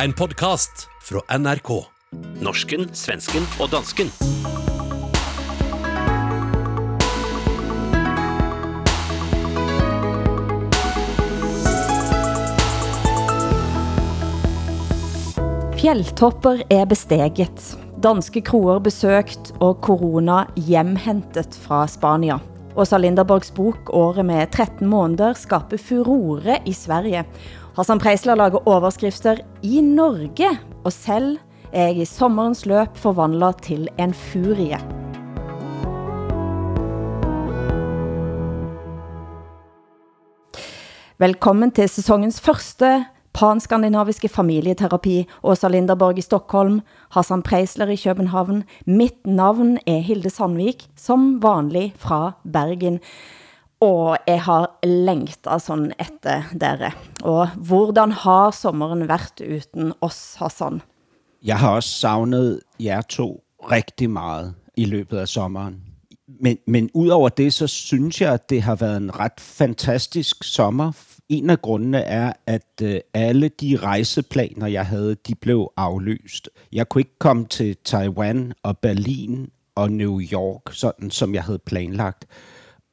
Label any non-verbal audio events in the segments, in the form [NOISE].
En podkast fra NRK. Norsken, svensken og dansken. Fjelltopper er besteget, danske kroer besökt og korona hjemhentet fra Spania. Åsa Linderborgs bok Året med 13 måneder skaper furore i Sverige. Hassan Preisler lager overskrifter i Norge, og selv er jeg i sommerens løp forvandlet til en furie. Velkommen til sæsonens første panskandinaviske familieterapi. Åsa Linderborg i Stockholm, Hassan Preisler i København. Mitt navn er Hilde Sandvik, som vanlig fra Bergen. Og jeg har længtet sådan efter dere. Og hvordan har sommeren været uden oss, Hassan? Jeg har også savnet jer to rigtig meget i løbet af sommeren. Men, men udover det, så synes jeg, at det har været en ret fantastisk sommer. En af grundene er, at øh, alle de rejseplaner, jeg havde, de blev aflyst. Jeg kunne ikke komme til Taiwan og Berlin og New York, sådan som jeg havde planlagt.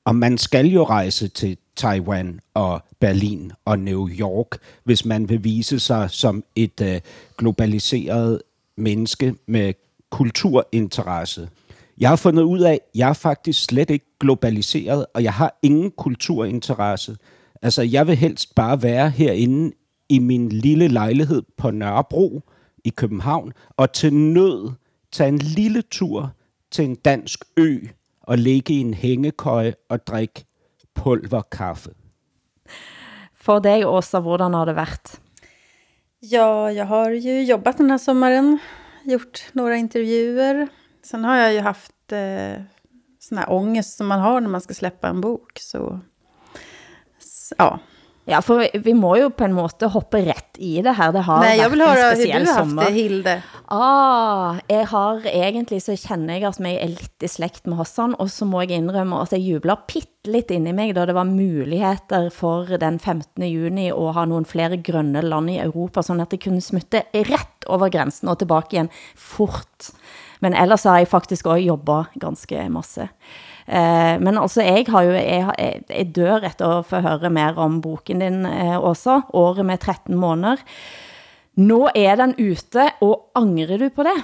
Og man skal jo rejse til Taiwan og Berlin og New York, hvis man vil vise sig som et øh, globaliseret menneske med kulturinteresse. Jeg har fundet ud af, at jeg er faktisk slet ikke globaliseret, og jeg har ingen kulturinteresse. Altså, jeg vil helst bare være herinde i min lille lejlighed på Nørrebro i København, og til nød tage en lille tur til en dansk ø og ligge i en hængekøje og drikke pulverkaffe. For dig, Åsa, hvordan har det været? Ja, jag har ju jobbat den här sommaren, gjort några intervjuer. Sen har jag ju haft eh, sån här ångest som man har när man ska släppa en bok. Så, ja. Ja, for vi må jo på en måte hoppe rätt i det her. Det har Nej, jag været vill en höra hur speciell du har haft sommer. det, Hilde. Ah, jeg har egentlig så kjenner jeg at jeg er litt i slekt med Hassan, og så må jeg indrømme at jeg jubler litt inni meg, da det var muligheter for den 15. juni å ha noen flere grønne land i Europa, sånn at jeg kunne smutte rett over grensen og tilbake igjen fort. Men ellers har jeg faktisk også jobbet ganske masse. Eh, men altså, jeg, har jo, jeg, jeg, jeg dør etter å få høre mer om boken din, eh, Åsa, Året med 13 måneder. Nå är den ute och angrar du på det?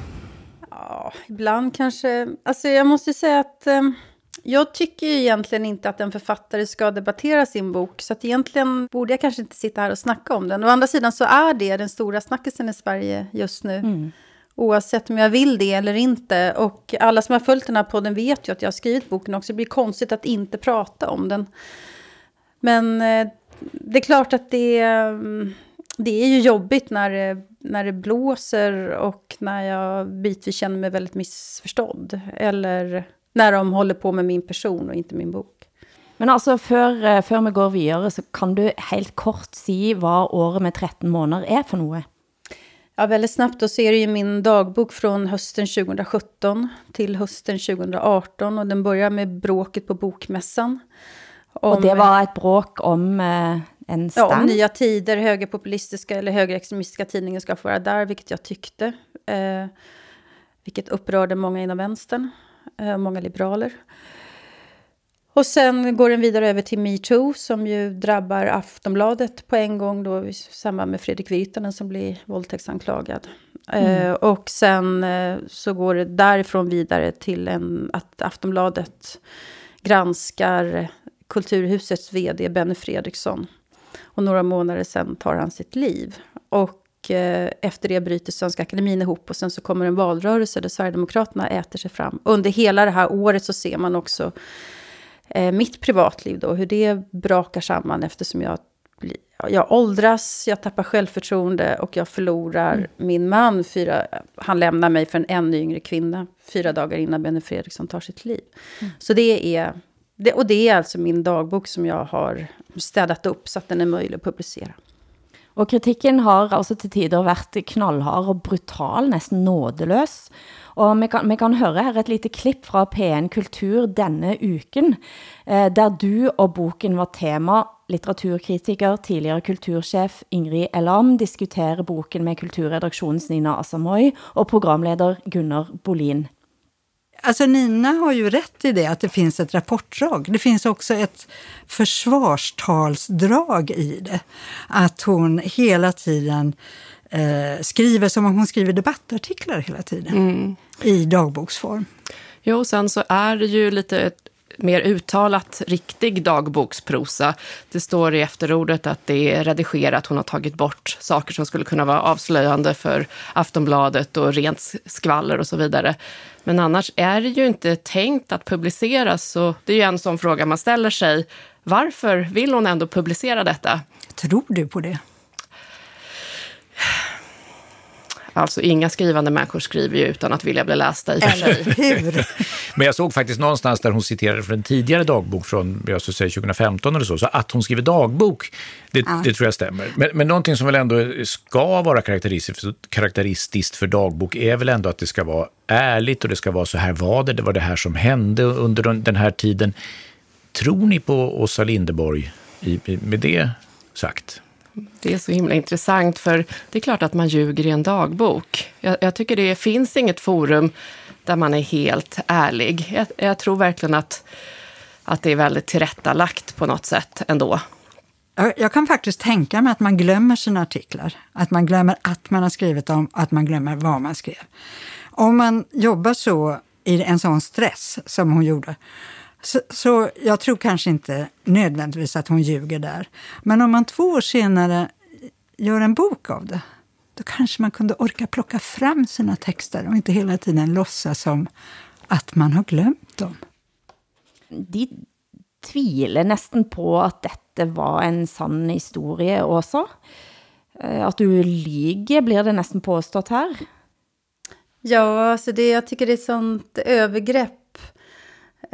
Ja, ibland kanske... Alltså jag måste säga att eh, jag tycker egentligen inte att en författare ska debattera sin bok. Så att egentligen borde jag kanske inte sitta här och snacka om den. Å andra sidan så är det den stora snackisen i Sverige just nu. Oavsett om jag vill det eller inte. Och alla som har följt den här podden vet ju att jag har skrivit boken också. Det blir konstigt att inte prata om den. Men eh, det är klart att det, mm, det är ju jobbigt när det, när det blåser och när jag bitvis känner mig väldigt missförstådd. Eller när de håller på med min person och inte min bok. Men alltså, før, eh, før vi går vidare, så kan du helt kort säga vad året med 13 månader är för något? Ja, väldigt snabbt då så är det ju min dagbok från hösten 2017 till hösten 2018. Och den börjar med bråket på bokmässan. Og det var et bråk om eh, en Ja, stand? om nya tider, högerpopulistiska eller högerextremistiska tidningen ska få vara där, vilket jag tyckte. Eh, vilket upprörde många inom vänstern, eh, många liberaler. Och sen går den vidare över till metoo som ju drabbar Aftonbladet på en gång då i samband med Fredrik Virtanen som blir våldtäktsanklagad. Eh, och sen eh, så går det därifrån vidare till en, att Aftonbladet granskar Kulturhusets vd Benny Fredriksson. Och några månader sen tar han sitt liv. Och eh, efter det bryter Svenska Akademin ihop och sen så kommer en valrörelse där Sverigedemokraterna äter sig fram. Under hela det här året så ser man också eh, mitt privatliv då, hur det brakar samman eftersom jag, jag åldras, jag tappar självförtroende och jag förlorar min man. Fyra, han lämnar mig för en ännu yngre kvinna fyra dagar innan Benny Fredriksson tar sitt liv. Så det är, det, och det är alltså min dagbok som jag har städat upp så att den är möjlig att publicera. Och kritiken har alltså till tider varit knallhard och brutal, nästan nådelös. Og vi kan, vi kan høre her et lite klipp fra P1 Kultur denne uken, eh, der du og boken var tema. Litteraturkritiker, tidligere kultursjef Ingrid Elam diskuterer boken med kulturredaktionens Nina Asamoy och programleder Gunnar Bolin. Alltså Nina har ju rätt i det, att det finns ett rapportdrag. Det finns också ett försvarstalsdrag i det. Att hon hela tiden eh, skriver som om hon skriver debattartiklar hela tiden. Mm. I dagboksform. Jo, sen så är det ju lite mer uttalat riktig dagboksprosa. Det står i efterordet att det är redigerat, hon har tagit bort saker som skulle kunna vara avslöjande för Aftonbladet och rent skvaller och så vidare. Men annars är det ju inte tänkt att publiceras, så det är ju en sån fråga man ställer sig. Varför vill hon ändå publicera detta? Tror du på det? Alltså inga skrivande människor skriver ju utan att vilja bli lästa i och för sig. [LAUGHS] Men jag såg faktiskt någonstans där hon citerade från en tidigare dagbok från jag skulle säga 2015 eller så, så att hon skriver dagbok, det, ja. det tror jag stämmer. Men, men någonting som väl ändå ska vara karaktäristiskt, karaktäristiskt för dagbok är väl ändå att det ska vara ärligt och det ska vara så här var det, det var det här som hände under den här tiden. Tror ni på Åsa Lindeborg i, med det sagt? Det är så himla intressant, för det är klart att man ljuger i en dagbok. Jag, jag tycker det finns inget forum där man är helt ärlig. Jag, jag, tror verkligen att, att det är väldigt tillrättalagt på något sätt ändå. Jag kan faktiskt tänka mig att man glömmer sina artiklar. Att man glömmer att man har skrivit dem, att man glömmer vad man skrev. Om man jobbar så i en sån stress som hon gjorde, så, så, jag tror kanske inte nödvändigtvis att hon ljuger där. Men om man två år senare gör en bok av det, då kanske man kunde orka plocka fram sina texter och inte hela tiden låtsas som att man har glömt dem. De tvivlar nästan på att detta var en sann historia också. Eh, att du lyger blir det nästan påstått här. Ja, alltså det, jag tycker det är ett sånt övergrepp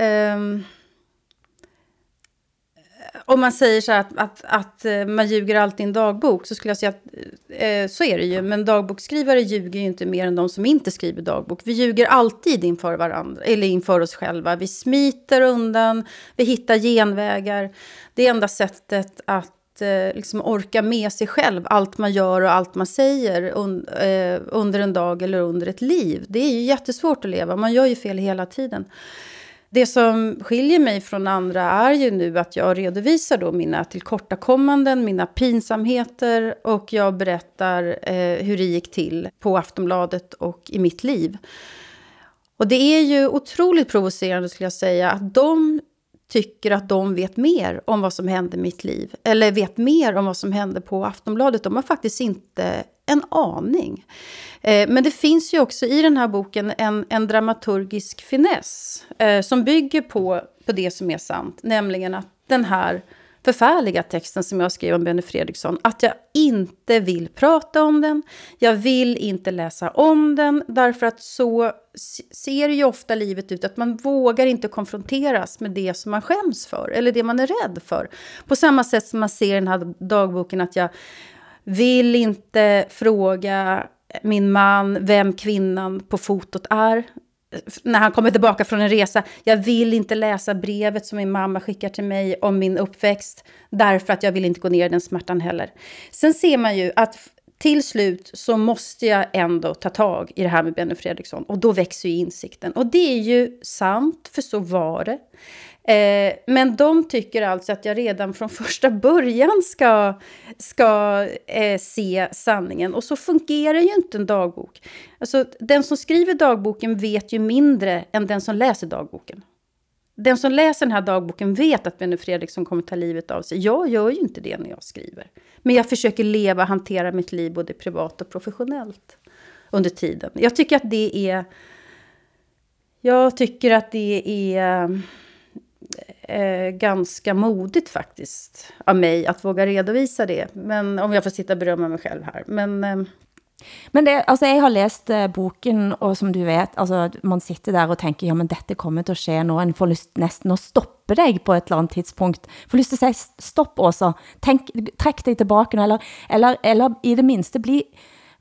Um, om man säger så att, att, att, eh, man ljuger alltid i en dagbok så skulle jag säga att eh, så är det ju. Men dagboksskrivare ljuger ju inte mer än de som inte skriver dagbok. Vi ljuger alltid inför varandra, eller inför oss själva. Vi smiter undan, vi hittar genvägar. Det enda sättet att eh, liksom orka med sig själv, allt man gör och allt man säger un, eh, under en dag eller under ett liv. Det är ju jättesvårt att leva, man gör ju fel hela tiden. Det som skiljer mig från andra är ju nu att jag redovisar då mina tillkortakommanden, mina pinsamheter och jag berättar eh, hur det gick till på Aftonbladet och i mitt liv. Och det är ju otroligt provocerande skulle jag säga att de tycker att de vet mer om vad som hände i mitt liv. Eller vet mer om vad som hände på Aftonbladet. De har faktiskt inte en aning. Eh, men det finns ju också i den här boken en, en dramaturgisk finess eh, som bygger på, på det som är sant, nämligen att den här förfärliga texten som jag skrev om Benny Fredriksson, att jag inte vill prata om den, jag vill inte läsa om den, därför att så ser ju ofta livet ut, att man vågar inte konfronteras med det som man skäms för, eller det man är rädd för. På samma sätt som man ser i den här dagboken att jag vill inte fråga min man vem kvinnan på fotot är när han kommer tillbaka från en resa. Jag vill inte läsa brevet som min mamma skickar till mig om min uppväxt, därför att jag vill inte gå ner i den smärtan heller. Sen ser man ju att till slut så måste jag ändå ta tag i det här med Benny Fredriksson och då växer ju insikten. Och det är ju sant, för så var det. Eh, men de tycker alltså att jag redan från första början ska, ska eh, se sanningen. Och så fungerar ju inte en dagbok. Alltså, den som skriver dagboken vet ju mindre än den som läser dagboken. Den som läser den här dagboken vet att Benny Fredriksson kommer ta livet av sig. Jag gör ju inte det när jag skriver. Men jag försöker leva, och hantera mitt liv både privat och professionellt under tiden. Jag tycker att det är... Jag tycker att det är eh, ganska modigt faktiskt av mig att våga redovisa det. Men om jag får sitta och berömma mig själv här. Men eh, Men det, alltså, jag har läst eh, boken, och som du vet, alltså, man sitter där och tänker, ja, men detta kommer att ske nu, en får lust nästan att stoppa dig på ett eller annat tidspunkt. Får lust att säga stopp också. Tänk, träck dig tillbaka nu, eller, eller, eller i det minsta bli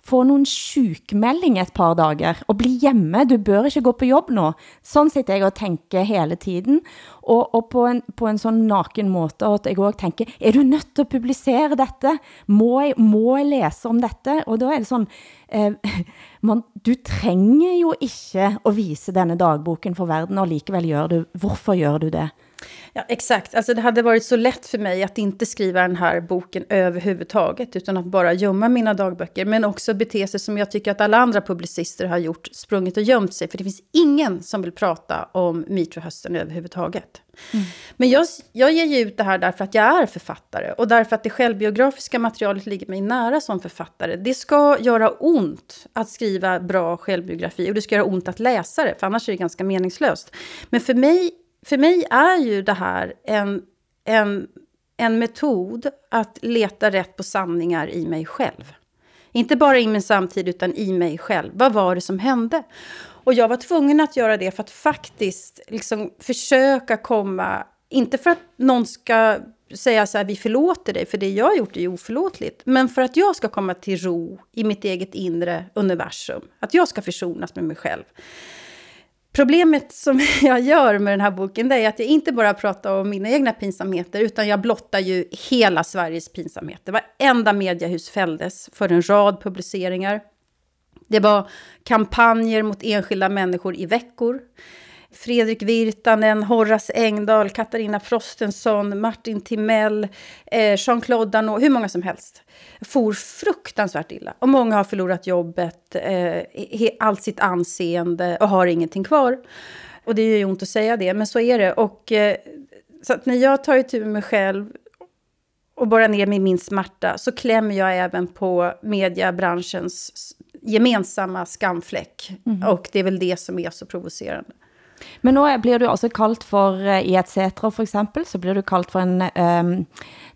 få noen sjukmelding et par dager, og bli hjemme, du bør ikke gå på jobb nå. Sånn sitter jeg og tenker hele tiden, og, og på, en, på en sånn naken måte, at jeg også tenker, er du nødt til å publisere dette? Må jeg, må jeg lese om dette? Og da er det sånn, eh, [LAUGHS] man, du trenger jo ikke å vise denne dagboken for verden, og likevel gjør du. Hvorfor gjør du det? Ja, exakt. Alltså det hade varit så lätt för mig att inte skriva den här boken överhuvudtaget, utan att bara gömma mina dagböcker, men också bete sig som jag tycker att alla andra publicister har gjort, sprungit och gömt sig, för det finns ingen som vill prata om metoo-hösten överhuvudtaget. Mm. Men jag, jag ger ju ut det här därför att jag är författare och därför att det självbiografiska materialet ligger mig nära som författare. Det ska göra ont att skriva bra självbiografi och det ska göra ont att läsa det, för annars är det ganska meningslöst. Men för mig för mig är ju det här en, en, en metod att leta rätt på sanningar i mig själv. Inte bara i min samtid, utan i mig själv. Vad var det som hände? Och jag var tvungen att göra det för att faktiskt liksom försöka komma... Inte för att någon ska säga så här, vi förlåter dig, för det jag har gjort är oförlåtligt. Men för att jag ska komma till ro i mitt eget inre universum. Att jag ska försonas med mig själv. Problemet som [LAUGHS] jag gör med den här boken det är att jag inte bara pratar om mina egna pinsamheter, utan jag blottar ju hela Sveriges pinsamheter. Varenda mediehus fälldes för en rad publiceringar. Det var kampanjer mot enskilda människor i veckor. Fredrik Virtanen, Horace Engdahl, Katarina Frostenson, Martin Timell, eh, Jean-Claude Danot, hur många som helst, for fruktansvärt illa. Och många har förlorat jobbet, eh, allt sitt anseende och har ingenting kvar. Och det gör ju ont att säga det, men så är det. Och, eh, så när jag tar itu med mig själv och borrar ner med min smärta så klämmer jag även på mediebranschens gemensamma skamfläck. Mm. Och det är väl det som är så provocerande. Men nu blir du også kalt for, eh, i et setra for eksempel, så blir du kalt for en, um,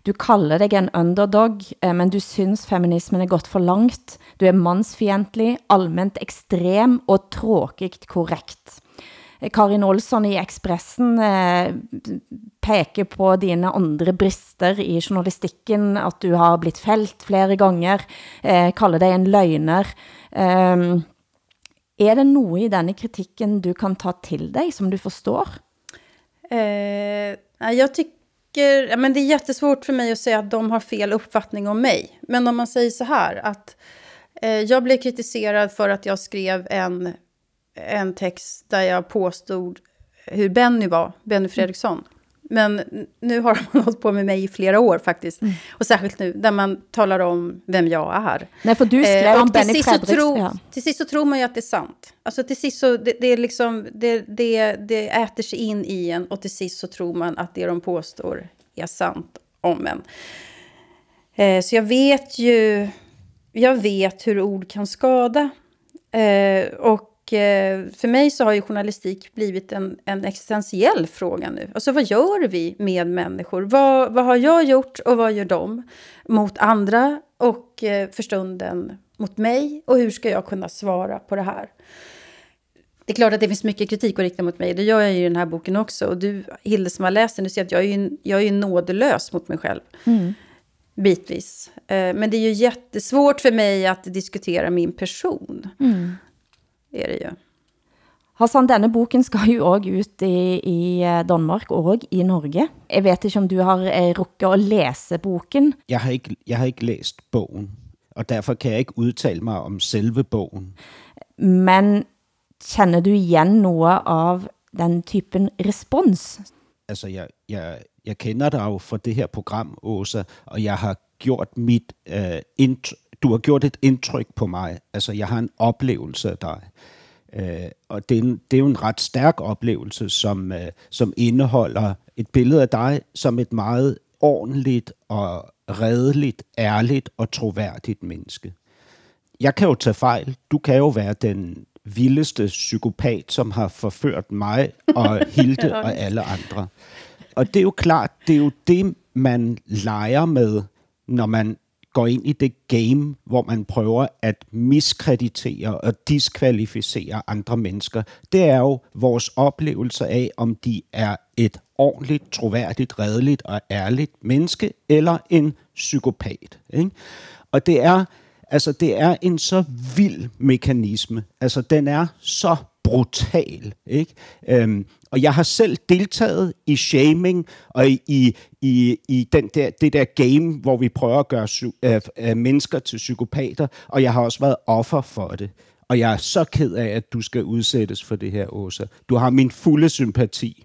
du kallar dig en underdog, eh, men du syns feminismen er gått for langt. Du er mannsfientlig, allmänt ekstrem og tråkigt korrekt. Karin Olsson i Expressen eh, peker på dine andre brister i journalistikken, at du har blitt felt flere ganger, eh, kalder dig en løgner. Eh, är det något i denna kritiken du kan ta till dig som du förstår? Eh, jag tycker, ja, men det är jättesvårt för mig att säga att de har fel uppfattning om mig. Men om man säger så här, att eh, jag blev kritiserad för att jag skrev en, en text där jag påstod hur Benny var, Benny Fredriksson. Men nu har [LAUGHS] man hållit på med mig i flera år faktiskt. Mm. Och särskilt nu, där man talar om vem jag är. Nej, för du skrev eh, om Benny Fredriks. Tro, ja. Till sist så tror man ju att det är sant. Alltså till sist så, det, det, är liksom, det, det, det äter sig in i en och till sist så tror man att det de påstår är sant om en. Eh, så jag vet ju, jag vet hur ord kan skada. Eh, och Eh, för mig så har ju journalistik blivit en, en existentiell fråga nu. Alltså vad gör vi med människor? Vad, vad har jag gjort och vad gör de mot andra och eh, för stunden mot mig? Och hur ska jag kunna svara på det här? Det är klart att det finns mycket kritik att rikta mot mig. Det gör jag ju i den här boken också. Och du, Hilde, som har läst den, du ser att jag är ju, jag är ju nådelös mot mig själv. Mm. Bitvis. Eh, men det är ju jättesvårt för mig att diskutera min person. Mm är det ju. Hassan, denne boken skal jo også ut i, i eh, Danmark og i Norge. Jeg vet ikke om du har eh, rukket at læse boken? Jeg har, ikke, jeg har ikke læst bogen, og derfor kan jeg ikke udtale mig om selve bogen. Men kender du igen noget av den typen respons? Altså, jeg, jeg, jeg kender dig fra det her program, Åsa, og jeg har gjort mit øh, indtryk du har gjort et indtryk på mig. Altså, jeg har en oplevelse af dig. Øh, og det er, en, det er jo en ret stærk oplevelse, som, øh, som indeholder et billede af dig som et meget ordentligt og redeligt, ærligt og troværdigt menneske. Jeg kan jo tage fejl. Du kan jo være den vildeste psykopat, som har forført mig [LAUGHS] og Hilde og alle andre. Og det er jo klart, det er jo det, man leger med, når man går ind i det game, hvor man prøver at miskreditere og diskvalificere andre mennesker, det er jo vores oplevelse af, om de er et ordentligt, troværdigt, redeligt og ærligt menneske, eller en psykopat. Ikke? Og det er, altså, det er en så vild mekanisme. Altså, den er så brutal. Ikke? Øhm, og jeg har selv deltaget i shaming og i, i, i, i den der, det der game, hvor vi prøver at gøre psy- øh, øh, mennesker til psykopater, og jeg har også været offer for det. Og jeg er så ked af, at du skal udsættes for det her, Åsa. Du har min fulde sympati.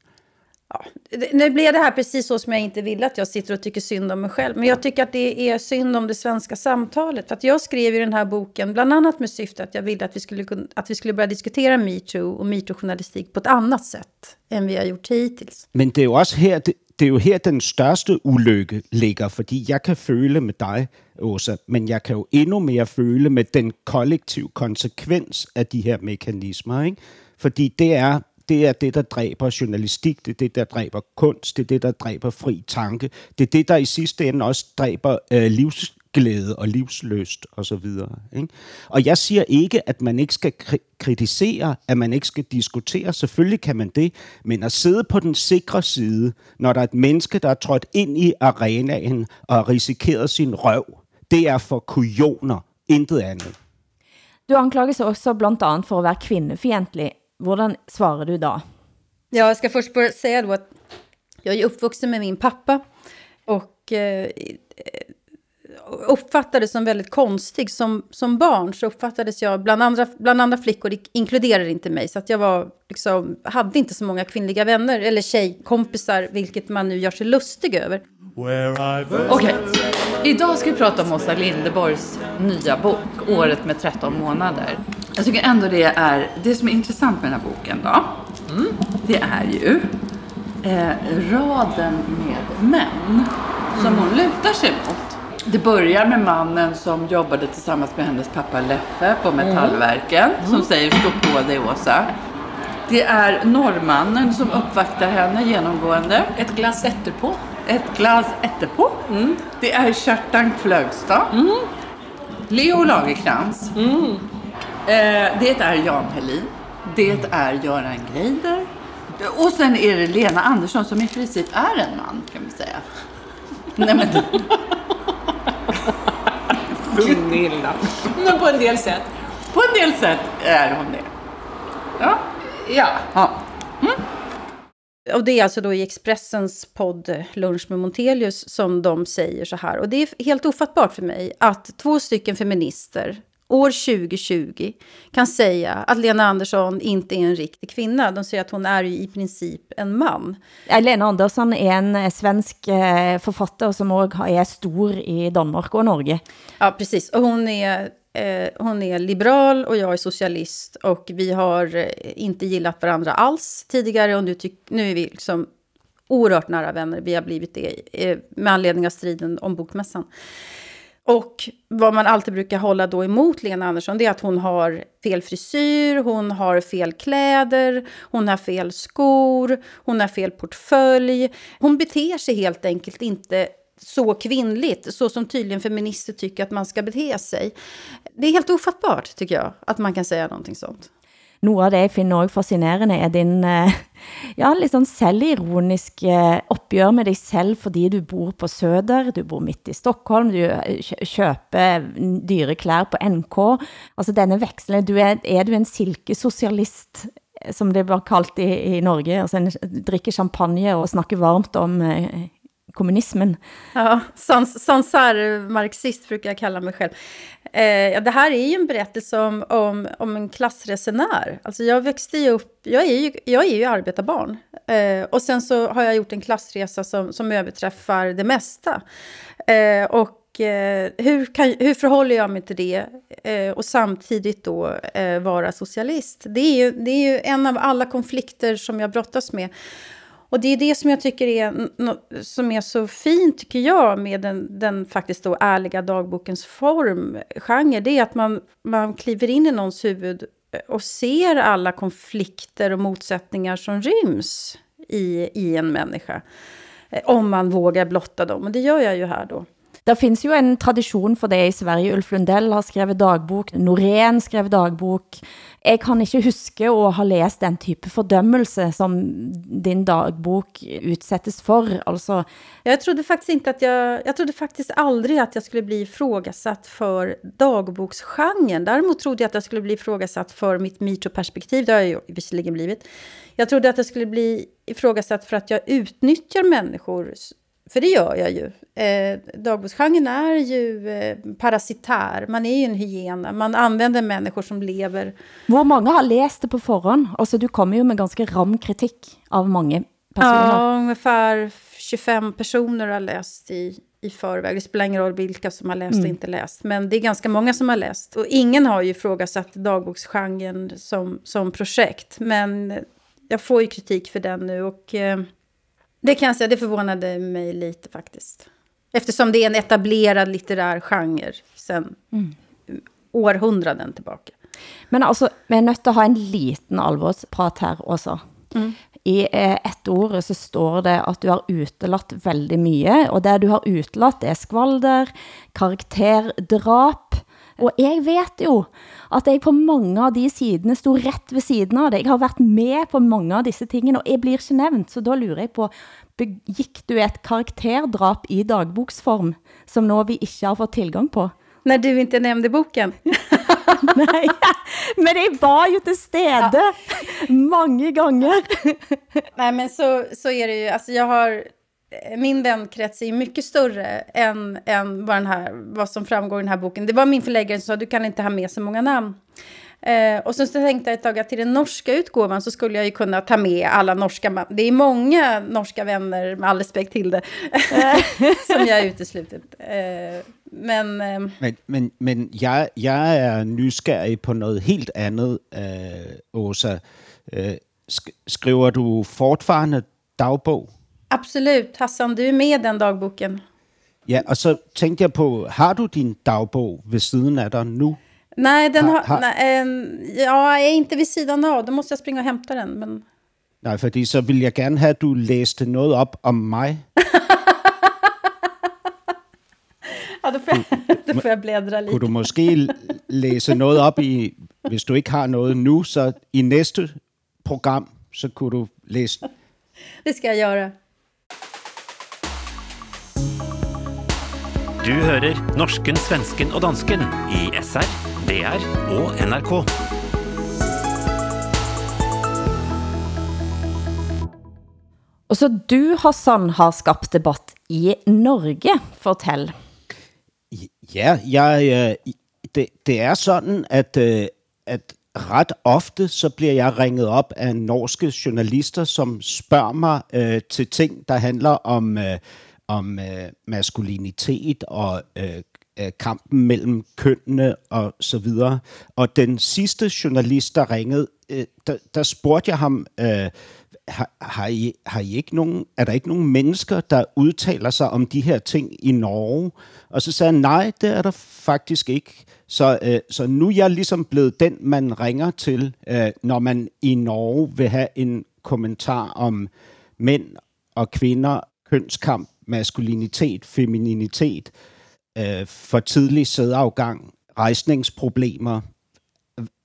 Ja, nu blev det här precis så som jag inte ville att jag sitter och tycker synd om mig själv. Men jag tycker att det är synd om det svenska samtalet. För att jag skrev ju den här boken bland annat med syfte att jag ville att vi skulle, att vi skulle börja diskutera metoo och metoo-journalistik på ett annat sätt än vi har gjort hittills. Men det är ju också här, det, det är ju här den största ulykke ligger, fordi jeg kan føle med dig, Åsa, men jeg kan jo endnu mere føle med den kollektiv konsekvens af de her mekanismer, ikke? Fordi det er det er det, der dræber journalistik, det er det, der dræber kunst, det er det, der dræber fri tanke, det er det, der i sidste ende også dræber øh, livsglæde og livsløst vidare. Ikke? Og jeg siger ikke, at man ikke skal kritisere, at man ikke skal diskutere. Selvfølgelig kan man det, men at sidde på den sikre side, når der er et menneske, der er trådt ind i arenaen og har risikeret sin røv, det er for kujoner, intet andet. Du anklages også blandt andet for at være kvindefjentlig. Hvordan svarar du då? Ja, jag ska först börja säga då att jag är uppvuxen med min pappa och eh, uppfattades som väldigt konstig. Som, som barn så uppfattades jag, bland andra, bland andra flickor, inkluderar inte mig, så att jag var, liksom, hade inte så många kvinnliga vänner eller tjejkompisar, vilket man nu gör sig lustig över. Okej, okay. idag ska vi prata om Åsa Lindeborgs nya bok, Året med 13 månader. Jag tycker ändå det är, det som är intressant med den här boken då, mm. det är ju eh, raden med män som mm. hon lutar sig mot. Det börjar med mannen som jobbade tillsammans med hennes pappa Leffe på mm. Metallverken mm. som säger stå på dig Åsa. Det är norrmannen som uppvaktar henne genomgående. Ett glas etterpå. Ett glas etterpå. Mm. Det är Kjartan Flögstad. Mm. Leo Lagerkrans. Eh, det är Jan Helin. Det är Göran Greider. Och sen är det Lena Andersson som i princip är en man, kan vi säga. Nej, men... Gunilla. Men på en del sätt. På en del sätt är hon det. Ja. Ja. ja. Mm. Och det är alltså då i Expressens podd Lunch med Montelius som de säger så här. Och det är helt ofattbart för mig att två stycken feminister år 2020 kan säga att Lena Andersson inte är en riktig kvinna. De säger att hon är i princip en man. Lena Andersson är en eh, svensk eh, författare som också är stor i Danmark och Norge. Ja, precis. Och hon är Eh, hon är liberal och jag är socialist och vi har inte gillat varandra alls tidigare och nu, nu är vi liksom oerhört nära vänner. Vi har blivit det med anledning av striden om bokmässan. Och vad man alltid brukar hålla då emot Lena Andersson, det är att hon har fel frisyr, hon har fel kläder, hon har fel skor, hon har fel portfölj. Hon beter sig helt enkelt inte så kvinnligt, så som tydligen feminister tycker att man ska bete sig. Det är helt ofattbart, tycker jag, att man kan säga någonting sånt. Noe av det jeg finner også fascinerende, er din eh, [LAUGHS] ja, litt sånn selvironiske eh, oppgjør med deg selv fordi du bor på Söder, du bor midt i Stockholm, du eh, köper kjøper dyre klær på NK. Altså denne vekselen, du er, er du en silkesosialist, som det var kalt i, i Norge, altså en, drikker champagne og snakker varmt om kommunismen. Ja, sansar-marxist brukar jag kalla mig själv. Eh, det här är ju en berättelse om, om, om en klassresenär. Alltså jag växte ju upp, jag är ju, jag är ju arbetarbarn. Eh, och sen så har jag gjort en klassresa som, som överträffar det mesta. Eh, och eh, hur, kan, hur förhåller jag mig till det? Eh, och samtidigt då eh, vara socialist. Det är, ju, det är ju en av alla konflikter som jag brottas med. Och det är det som jag tycker är, som är så fint, tycker jag, med den, den faktiskt då ärliga dagbokens form, genre, det är att man, man kliver in i någons huvud eh, och ser alla konflikter och motsättningar som ryms i, i en människa. Eh, om man vågar blotta dem, och det gör jag ju här då. Det finns ju en tradition för det i Sverige. Ulf Lundell har skrivit dagbok, Norén skrev dagbok. Jag kan inte huska att ha läst den typ fördömelse som din dagbok utsätts för. Alltså... Jag trodde faktiskt inte att jag, jag trodde faktiskt aldrig att jag skulle bli ifrågasatt för dagboksgenren. Däremot trodde jag att jag skulle bli ifrågasatt för mitt metoo-perspektiv. Det har jag ju visserligen blivit. Jag trodde att jag skulle bli ifrågasatt för att jag utnyttjar människor för det gör jag ju. Eh, dagboksgenren är ju eh, parasitär. Man är ju en hyena. Man använder människor som lever. Hur många har läst det på förhand? Alltså, du kommer ju med ganska ram kritik av många personer. Ja, ungefär 25 personer har läst i, i förväg. Det spelar ingen roll vilka som har läst mm. och inte läst. Men det är ganska många som har läst. Och ingen har ju ifrågasatt dagboksgenren som, som projekt. Men jag får ju kritik för den nu. och... Eh, det kan jag säga, det förvånade mig lite faktiskt. Eftersom det är en etablerad litterär genre sedan mm. århundraden tillbaka. Men alltså, vi att ha en liten allvarsprat här också. Mm. I eh, ett ord så står det att du har utelatt väldigt mycket, och det du har utelatt är skvalder, karakterdrap, och jag vet ju att jag på många av de sidorna stod rätt vid sidan av det. Jag har varit med på många av dessa ting och jag blir inte nämnt. Så då lurer jag på, begick du ett karakterdrap i dagboksform som nu vi inte har fått tillgång på? När du inte nämnde boken. [LAUGHS] Nej, men det var ju till städe ja. många gånger. [LAUGHS] Nej, men så, så är det ju. Alltså jag har Eh, min vänkrets är mycket större än, än vad, den här, vad som framgår i den här boken. Det var min förläggare som sa du kan inte ha med så många namn. Eh, och sen så tänkte jag ett tag att till den norska utgåvan så skulle jag ju kunna ta med alla norska... Det är många norska vänner, med all respekt till det, [LAUGHS] som jag har uteslutit. Eh, men, eh, men, men, men jag, jag är nyfiken på något helt annat, eh, Åsa. Äh, skriver du fortfarande dagbok? Absolut. Hassan, du är med i den dagboken. Ja, och så tänkte jag på, har du din dagbok vid sidan av dig nu? Nej, den har, ha, nej, äh, ja, jag är inte vid sidan av. Då måste jag springa och hämta den. Men... Nej, för så vill jag gärna att du läste något upp om mig. [LAUGHS] ja, då får, jag, [LAUGHS] då får jag bläddra lite. Kunde du måske läsa något upp i, om du inte har något nu, så i nästa program så kunde du läsa. [LAUGHS] Det ska jag göra. Du hører norsken, svensken og dansken i SR, DR og NRK. Og så du, Hassan, har skapt debatt i Norge. Fortell. Ja, jeg, det, det er sådan, at, øh, at ret ofte så bliver jeg ringet op af norske journalister, som spørger mig øh, til ting, der handler om... Øh, om øh, maskulinitet og øh, øh, kampen mellem kønnene og så videre. Og den sidste journalist, der ringede, øh, der, der spurgte jeg ham, øh, har, har, I, har I ikke nogen, er der ikke nogen mennesker, der udtaler sig om de her ting i Norge? Og så sagde han, nej, det er der faktisk ikke. Så, øh, så nu er jeg ligesom blevet den, man ringer til, øh, når man i Norge vil have en kommentar om mænd og kvinder, kønskamp maskulinitet, femininitet, øh, for tidlig sædafgang, rejsningsproblemer,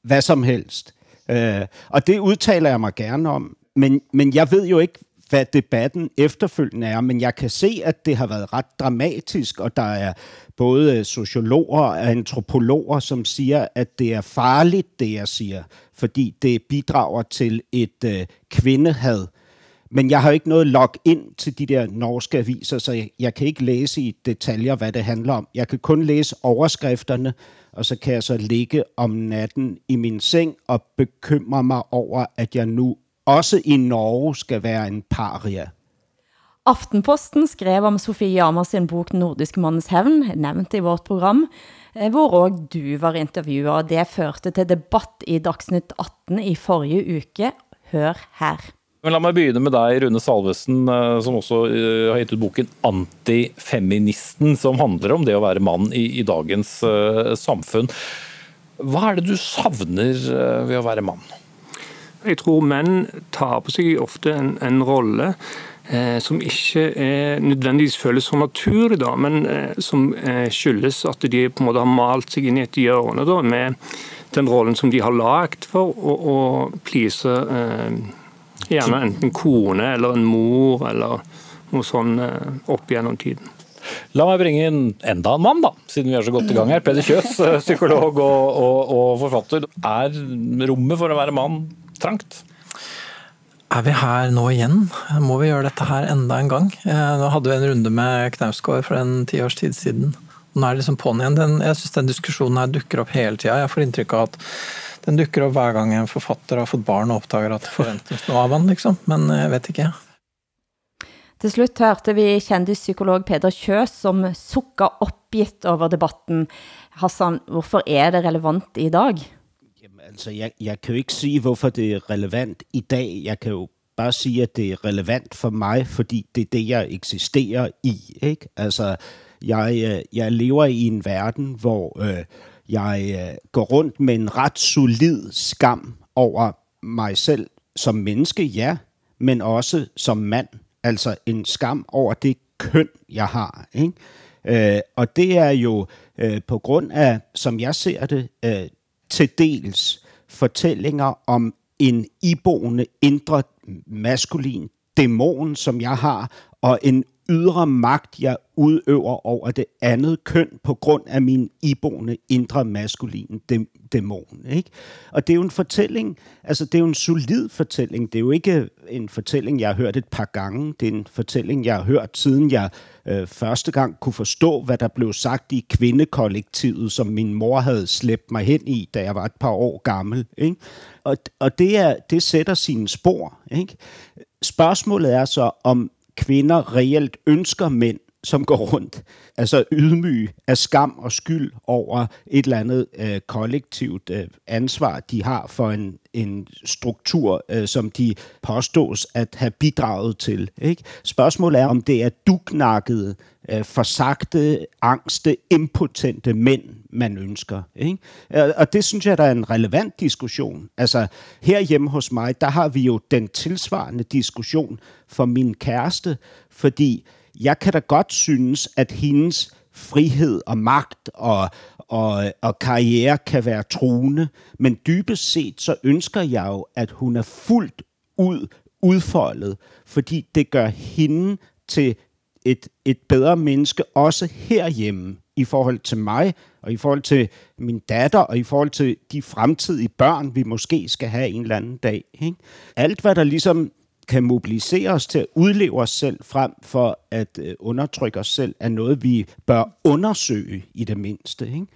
hvad som helst. Øh, og det udtaler jeg mig gerne om, men, men jeg ved jo ikke, hvad debatten efterfølgende er, men jeg kan se, at det har været ret dramatisk, og der er både sociologer og antropologer, som siger, at det er farligt, det jeg siger, fordi det bidrager til et øh, kvindehad, men jag har ikke noget login til de der norske aviser, så jeg, jeg kan ikke læse i detaljer, hvad det handler om. Jeg kan kun læse overskrifterne, og så kan jeg så ligge om natten i min seng og bekymre mig over, at jeg nu også i Norge skal være en paria. Aftenposten skrev om Sofie Jamers sin bok Nordisk mandens hevn, nevnt i vårt program, där hvor også du var intervjuad. og det førte til debatt i Dagsnytt 18 i forrige uke. Hør her. Men la meg begynne med deg, Rune Salvesen, eh, som også eh, har gitt ut boken 'Antifeministen', som handler om det å være mann i, i dagens uh, samfunn. Hva er det du savner uh, ved å være mann? Jeg tror menn tar på seg ofte en, en rolle eh, som ikke er nødvendigvis føles som natur, da, men eh, som eh, skyldes at de på en måte har malt seg inn i et hjørne da, med den rollen som de har lagd for å, å please eh, gjerne enten kone eller en mor eller noe sånn eh, opp gjennom tiden. La meg bringe inn enda en mann, da, siden vi er så godt i gang her. Peder Kjøs, eh, psykolog og, og, og forfatter. Er rommet for å være mann trangt? Er vi her nå igjen? Må vi gjøre dette her enda en gang? Eh, nå hadde vi en runde med Knausgård for en tiårs tid siden. Nå er det liksom på'n igjen. Den, jeg syns den diskusjonen her dukker opp hele tida. Jeg får inntrykk av at den dukker opp hver gang en forfatter har fått barn og oppdager at det forventes noe av han, liksom. Men jeg vet ikke. Til slutt hørte vi kjendispsykolog Peder Kjøs som sukka oppgitt over debatten. Hassan, hvorfor er det relevant i dag? Altså, jeg, jeg kan jo ikke sige, hvorfor det er relevant i dag. Jeg kan jo bare sige, at det er relevant for mig, fordi det er det, jeg eksisterer i. Ikke? Altså, jeg, øh, jeg lever i en verden, hvor øh, jeg øh, går rundt med en ret solid skam over mig selv som menneske, ja, men også som mand. Altså en skam over det køn, jeg har. Ikke? Øh, og det er jo øh, på grund af, som jeg ser det, øh, til dels fortællinger om en iboende indre maskulin dæmon, som jeg har, og en ydre magt, jeg udøver over det andet køn på grund af min iboende indre maskuline dæmon. Ikke? Og det er jo en fortælling, altså det er jo en solid fortælling. Det er jo ikke en fortælling, jeg har hørt et par gange. Det er en fortælling, jeg har hørt siden jeg øh, første gang kunne forstå, hvad der blev sagt i kvindekollektivet, som min mor havde slæbt mig hen i, da jeg var et par år gammel. Ikke? Og, og det, er, det sætter sine spor. Ikke? Spørgsmålet er så, om kvinder reelt ønsker mænd, som går rundt, altså ydmyg af skam og skyld over et eller andet øh, kollektivt øh, ansvar, de har for en, en struktur, øh, som de påstås at have bidraget til. Ikke? Spørgsmålet er, om det er duknakkede, øh, forsagte, angste, impotente mænd, man ønsker. Ikke? Øh, og det synes jeg, der er en relevant diskussion. Altså her hos mig, der har vi jo den tilsvarende diskussion for min kæreste, fordi jeg kan da godt synes, at hendes frihed og magt og, og, og karriere kan være truende, men dybest set så ønsker jeg jo, at hun er fuldt ud udfoldet, fordi det gør hende til et, et bedre menneske, også herhjemme, i forhold til mig, og i forhold til min datter, og i forhold til de fremtidige børn, vi måske skal have en eller anden dag. Ikke? Alt, hvad der ligesom kan mobilisere os til at udleve os selv frem for at oss undertrykke os selv, er noget, vi bør undersøge i det mindste. Ikke?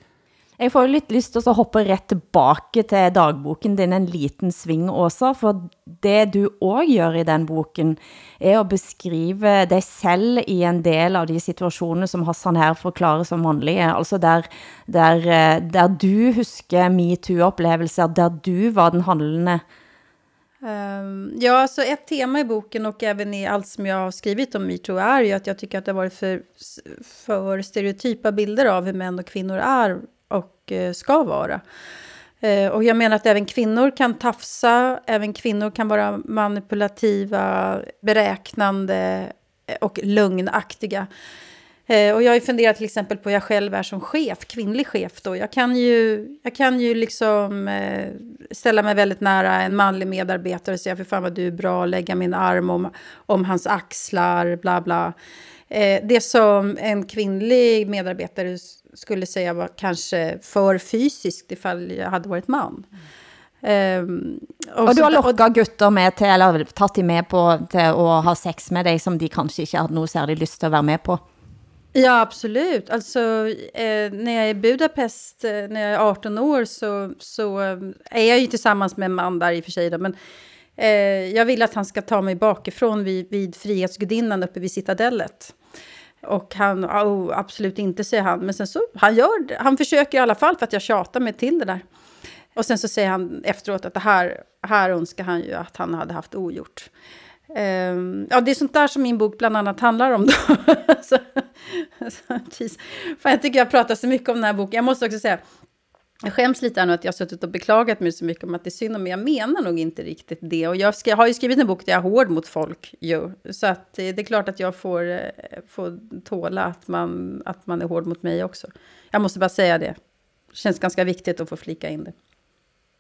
Jeg får jo lust lyst til å hoppe till tilbake til dagboken din en liten sving, också, for det du også gör i den boken, er att beskrive dig selv i en del av de situationer som Hassan her forklarer som vanliga, altså der, der, øh, der du husker metoo-upplevelser, der du var den handlende Um, ja, alltså ett tema i boken och även i allt som jag har skrivit om metoo är ju att jag tycker att det har varit för, för stereotypa bilder av hur män och kvinnor är och uh, ska vara. Uh, och jag menar att även kvinnor kan tafsa, även kvinnor kan vara manipulativa, beräknande eh, och lögnaktiga. Ehm, och jag har ju funderat till exempel på hur jag själv är som chef, kvinnlig chef då. Jag kan ju, jag kan ju liksom eh, ställa mig väldigt nära en manlig medarbetare och säga för fan vad du är bra, lägga min arm om, om hans axlar, bla bla. Eh, det som en kvinnlig medarbetare skulle säga var kanske för fysiskt ifall jag hade varit man. Um, og, og du har lokket gutter med til, eller de med på til å ha sex med dig, som de kanskje ikke hadde noe særlig lyst til å være med på? Ja, absolut. Alltså, eh, när jag är i Budapest, eh, när jag är 18 år, så, så eh, är jag ju tillsammans med en man där i och för sig. Då, men eh, jag vill att han ska ta mig bakifrån vid, vid Frihetsgudinnan uppe vid Citadellet. Och han, oh, absolut inte, säger han. Men sen så, han gör det. Han försöker i alla fall för att jag tjatar mig till det där. Och sen så säger han efteråt att det här, här önskar han ju att han hade haft ogjort. Um, ja, det är sånt där som min bok bland annat handlar om. Då. [LAUGHS] så, så, Fan, jag tycker jag pratar så mycket om den här boken. Jag måste också säga, Jag skäms lite nu att jag har suttit och beklagat mig så mycket om att det är synd om mig. Jag menar nog inte riktigt det. Och jag ska, har ju skrivit en bok där jag är hård mot folk ju. Så att det är klart att jag får, eh, får tåla att man, att man är hård mot mig också. Jag måste bara säga det. Det känns ganska viktigt att få flika in det.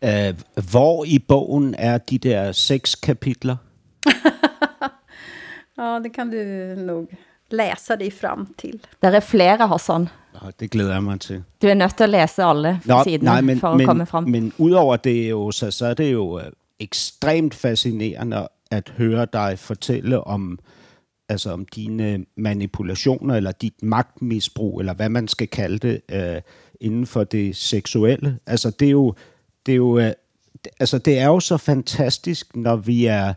Uh, var i bogen är de där sex kapitler? [LAUGHS] ja, det kan du nog läsa dig fram till. Det är flera Hassan. Ja, det glæder jeg mig til. Du er nødt til at læse alle Nå, siderne nej, men, for at men, komme frem. Men udover det, Åsa, så er det jo øh, ekstremt fascinerende at høre dig fortælle om, altså om dine manipulationer, eller dit magtmisbrug, eller hvad man skal kalde det, øh, inden for det seksuelle. Altså det er jo, det er jo, øh, altså det er jo så fantastisk, når vi er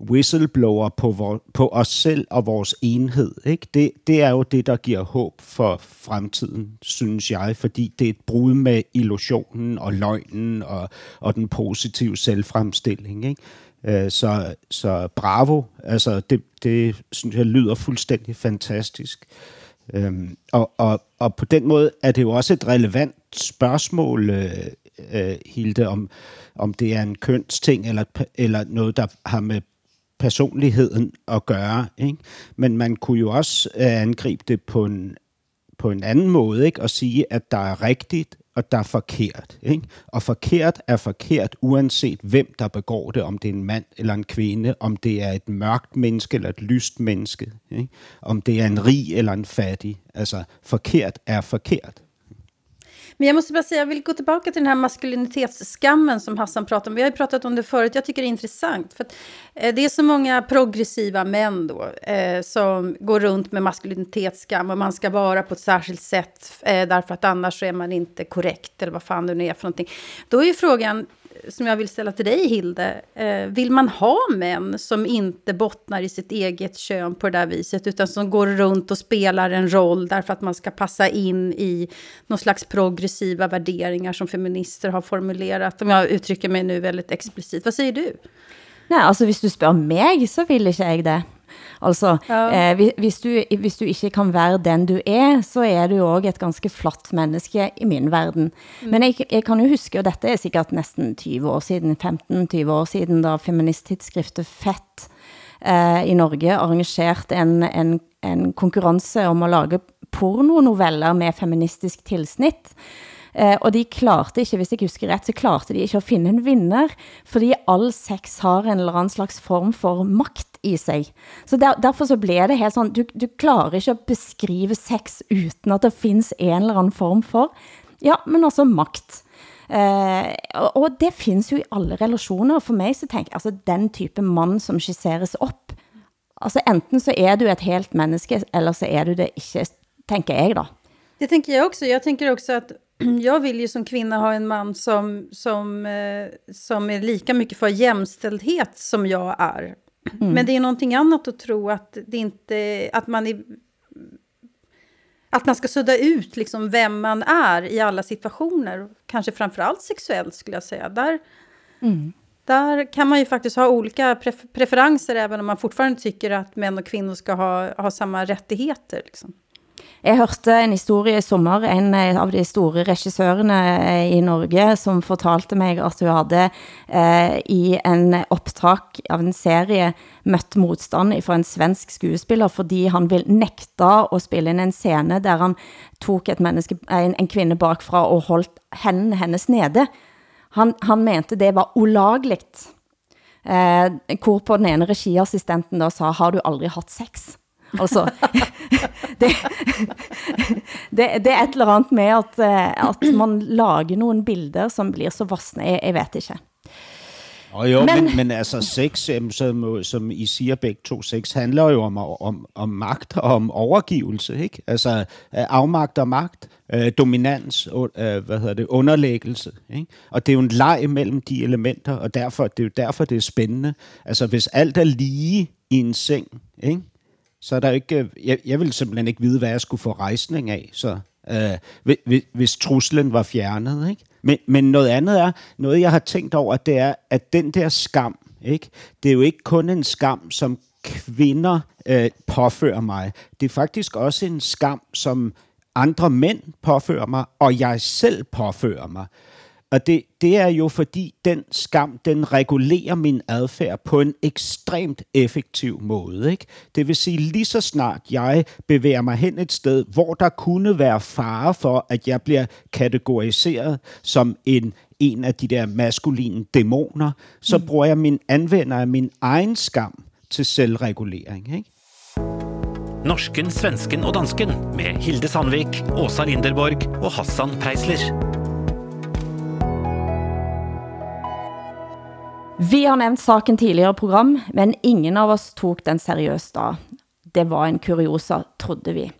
whistleblower på, vor, på os selv og vores enhed. Ikke? Det, det er jo det, der giver håb for fremtiden, synes jeg, fordi det er et brud med illusionen og løgnen og, og den positive selvfremstilling. Ikke? Øh, så, så bravo, altså det, det synes jeg lyder fuldstændig fantastisk. Øhm, og, og, og på den måde er det jo også et relevant spørgsmål, øh, øh, Hilde, om, om det er en kønsting eller, eller noget, der har med personligheden at gøre. Ikke? Men man kunne jo også øh, angribe det på en, på en anden måde, ikke? og sige, at der er rigtigt, og der er forkert. Ikke? Og forkert er forkert, uanset hvem der begår det, om det er en mand eller en kvinde, om det er et mørkt menneske eller et lyst menneske, ikke? om det er en rig eller en fattig. Altså, forkert er forkert. Men jag måste bara säga, jag vill gå tillbaka till den här maskulinitetsskammen som Hassan pratade om. Vi har ju pratat om det förut, jag tycker det är intressant. För att, eh, det är så många progressiva män då, eh, som går runt med maskulinitetsskam och man ska vara på ett särskilt sätt eh, därför att annars så är man inte korrekt eller vad fan det nu är för någonting. Då är ju frågan, som jag vill ställa till dig, Hilde. Eh, vill man ha män som inte bottnar i sitt eget kön på det där viset, utan som går runt och spelar en roll därför att man ska passa in i någon slags progressiva värderingar som feminister har formulerat? Om jag uttrycker mig nu väldigt explicit. Vad säger du? Nej, alltså, om du frågar mig så vill inte jag det. Altså, Ja. eh, hvis- du, hvis du ikke kan være den du er, så er du jo også et ganske flatt menneske i min verden. Men jeg, jeg kan jo huske, og dette er sikkert nesten 20 år siden, 15-20 år siden, da feministtidsskriftet Fett eh, i Norge arrangerte en, en, en konkurrence om å lage pornonoveller med feministisk tilsnitt. Eh, og de klarte ikke, hvis jeg husker rett, så klarte de ikke å finne en vinner, fordi all sex har en eller annen slags form for makt i seg. Så der, derfor så ble det helt sånn, du, du klarer ikke å beskrive sex uten at det finns en eller annen form for, ja, men også makt. Eh, og, og det finns jo i alle relasjoner, För for meg så tenker jeg, altså den type mann som skisseres opp, altså enten så er du et helt menneske, eller så er du det ikke, tenker jeg da. Det tänker jag också. Jag tänker också att [CLEARS THROAT] jag vill ju som kvinna ha en man som, som, eh, som är lika mycket för jämställdhet som jag är. Men det är någonting annat att tro att det inte, att man är, att man ska sudda ut liksom vem man är i alla situationer. Kanske framförallt sexuellt skulle jag säga. Där, där kan man ju faktiskt ha olika pref- preferenser även om man fortfarande tycker att män och kvinnor ska ha, ha samma rättigheter. Liksom. Jeg hørte en historie i sommer, en eh, av de store regissørene eh, i Norge, som fortalte mig, at hun hadde eh, i en opptak av en serie mött motstånd fra en svensk skuespiller, fordi han ville nekta å spille in en scene der han tog et menneske, en, en kvinne bakfra og holdt henne hennes nede. Han, han mente det var olagligt. Eh, hvor på den ene regiassistenten da sa, har du aldrig haft sex? Altså, [LAUGHS] det, det, det er et eller andet med, at, eh, at man lager nogle bilder, som blir så vassne, jeg, jeg vet ikke. Og jo, men, Men- men, altså sex, jamen, som, som I siger begge to, sex handler jo om, om, om magt og om overgivelse, ikke? Altså øh, afmagt og magt, øh, dominans, øh, hvad hedder det, underlæggelse, ikke? Og det er jo en leg mellem de elementer, og derfor, det er jo derfor, det er spændende. Altså hvis alt er lige i en seng, ikke? Så er der ikke, jeg, jeg ville simpelthen ikke vide, hvad jeg skulle få rejsning af, så øh, hvis, hvis truslen var fjernet. Ikke? Men, men noget andet er, noget jeg har tænkt over, det er, at den der skam, ikke? det er jo ikke kun en skam, som kvinder øh, påfører mig. Det er faktisk også en skam, som andre mænd påfører mig, og jeg selv påfører mig. Og det, det er jo fordi den skam, den regulerer min adfærd på en ekstremt effektiv måde. Ikke? Det vil sige, lige så snart jeg bevæger mig hen et sted, hvor der kunne være fare for, at jeg bliver kategoriseret som en, en af de der maskuline dæmoner, så mm. bruger jeg min anvender af min egen skam til selvregulering. Ikke? Norsken, svensken og dansken med Hilde Sandvik, Åsa Linderborg og Hassan Preisler. Vi har nämnt saken tidigare, i program, men ingen av oss tog den seriöst då. Det var en kuriosa, trodde vi.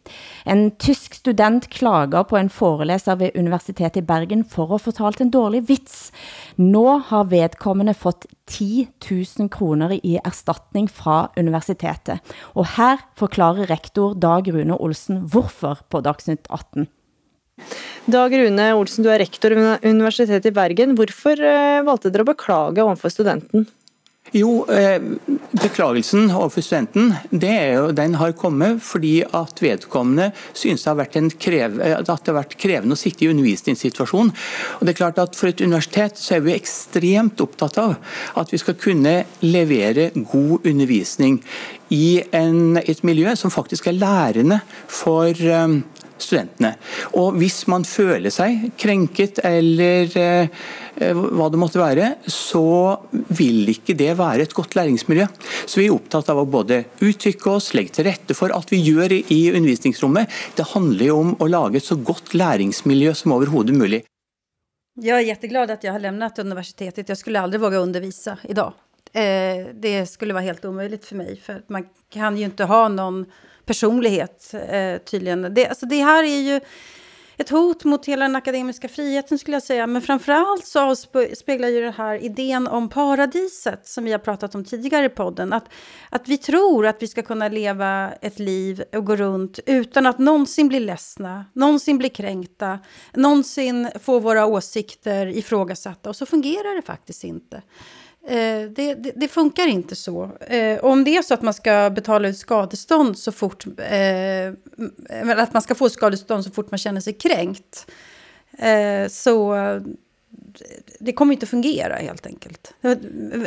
En tysk student klager på en föreläsare vid Universitetet i Bergen för att ha fortalt en dålig vits. Nu har vedkommande fått 10 000 kronor i erstatning från universitetet. Och här förklarar rektor Dag Rune Olsen varför på Dagsnytt 18. Dag Rune Olsen, du er rektor ved Universitetet i Bergen. Hvorfor eh, valgte dere å beklage overfor studenten? Jo, eh, beklagelsen overfor studenten det er jo, den har kommet fordi at vedkommende synes det har vært, krev, eh, at det har vært krevende å sitte i undervisningssituasjonen. Og det er klart at For et universitet så er vi ekstremt opptatt av at vi skal kunne levere god undervisning i en, et miljø som faktisk er lærende for um, studentene. Og hvis man føler seg krenket eller eh, hva det måtte være, så vil ikke det være et godt læringsmiljø. Så vi er opptatt av å både uttrykke oss, legge til rette for at vi gjør i undervisningsrommet. Det handler jo om å lage et så godt læringsmiljø som overhodet mulig. Jag är jätteglad att jag har lämnat universitetet. Jag skulle aldrig våga undervisa idag. Eh, det skulle vara helt omöjligt för mig. För man kan ju inte ha någon personlighet eh, tydligen. Det, alltså det här är ju ett hot mot hela den akademiska friheten skulle jag säga. Men framförallt så speglar ju det här idén om paradiset som vi har pratat om tidigare i podden. Att, att vi tror att vi ska kunna leva ett liv och gå runt utan att någonsin bli ledsna, någonsin bli kränkta, någonsin få våra åsikter ifrågasatta. Och så fungerar det faktiskt inte. Eh, det, det, det, funkar inte så. Eh, om det är så att man ska betala ut skadestånd så fort... Eh, att man ska få skadestånd så fort man känner sig kränkt. Så det kommer inte fungera helt enkelt.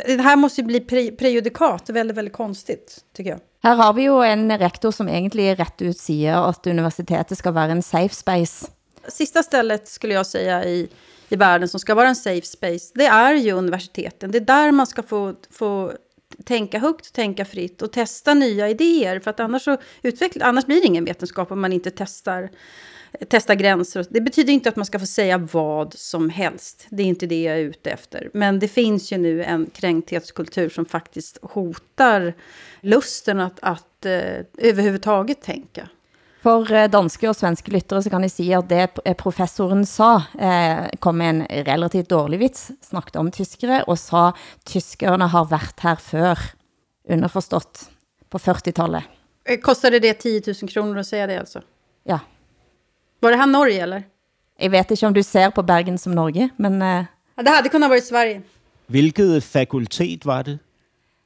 Det här måste ju bli pre prejudikat, väldigt, väldigt konstigt tycker jag. Här har vi ju en rektor som egentligen rätt ut säger att universitetet ska vara en safe space. Sista stället skulle jag säga i i världen som ska vara en safe space, det är ju universiteten. Det är där man ska få, få tänka högt, tänka fritt och testa nya idéer. För att annars, så utveckla, annars blir det ingen vetenskap om man inte testar, testar gränser. Det betyder inte att man ska få säga vad som helst. Det är inte det jag är ute efter. Men det finns ju nu en kränkthetskultur som faktiskt hotar lusten att, att eh, överhuvudtaget tänka. For eh, danske og svenske lyttere så kan jeg si at det eh, professoren sa, eh, kom med en relativt dårlig vits, snakket om tyskere, og sa tyskerne har vært her før, underforstått, på 40-tallet. Kostade det 10 000 kroner att säga det alltså? Ja. Var det här Norge eller? Jag vet inte om du ser på Bergen som Norge, men... Eh... Ja, det hade kunnat vara i Sverige. Hvilket fakultet var det?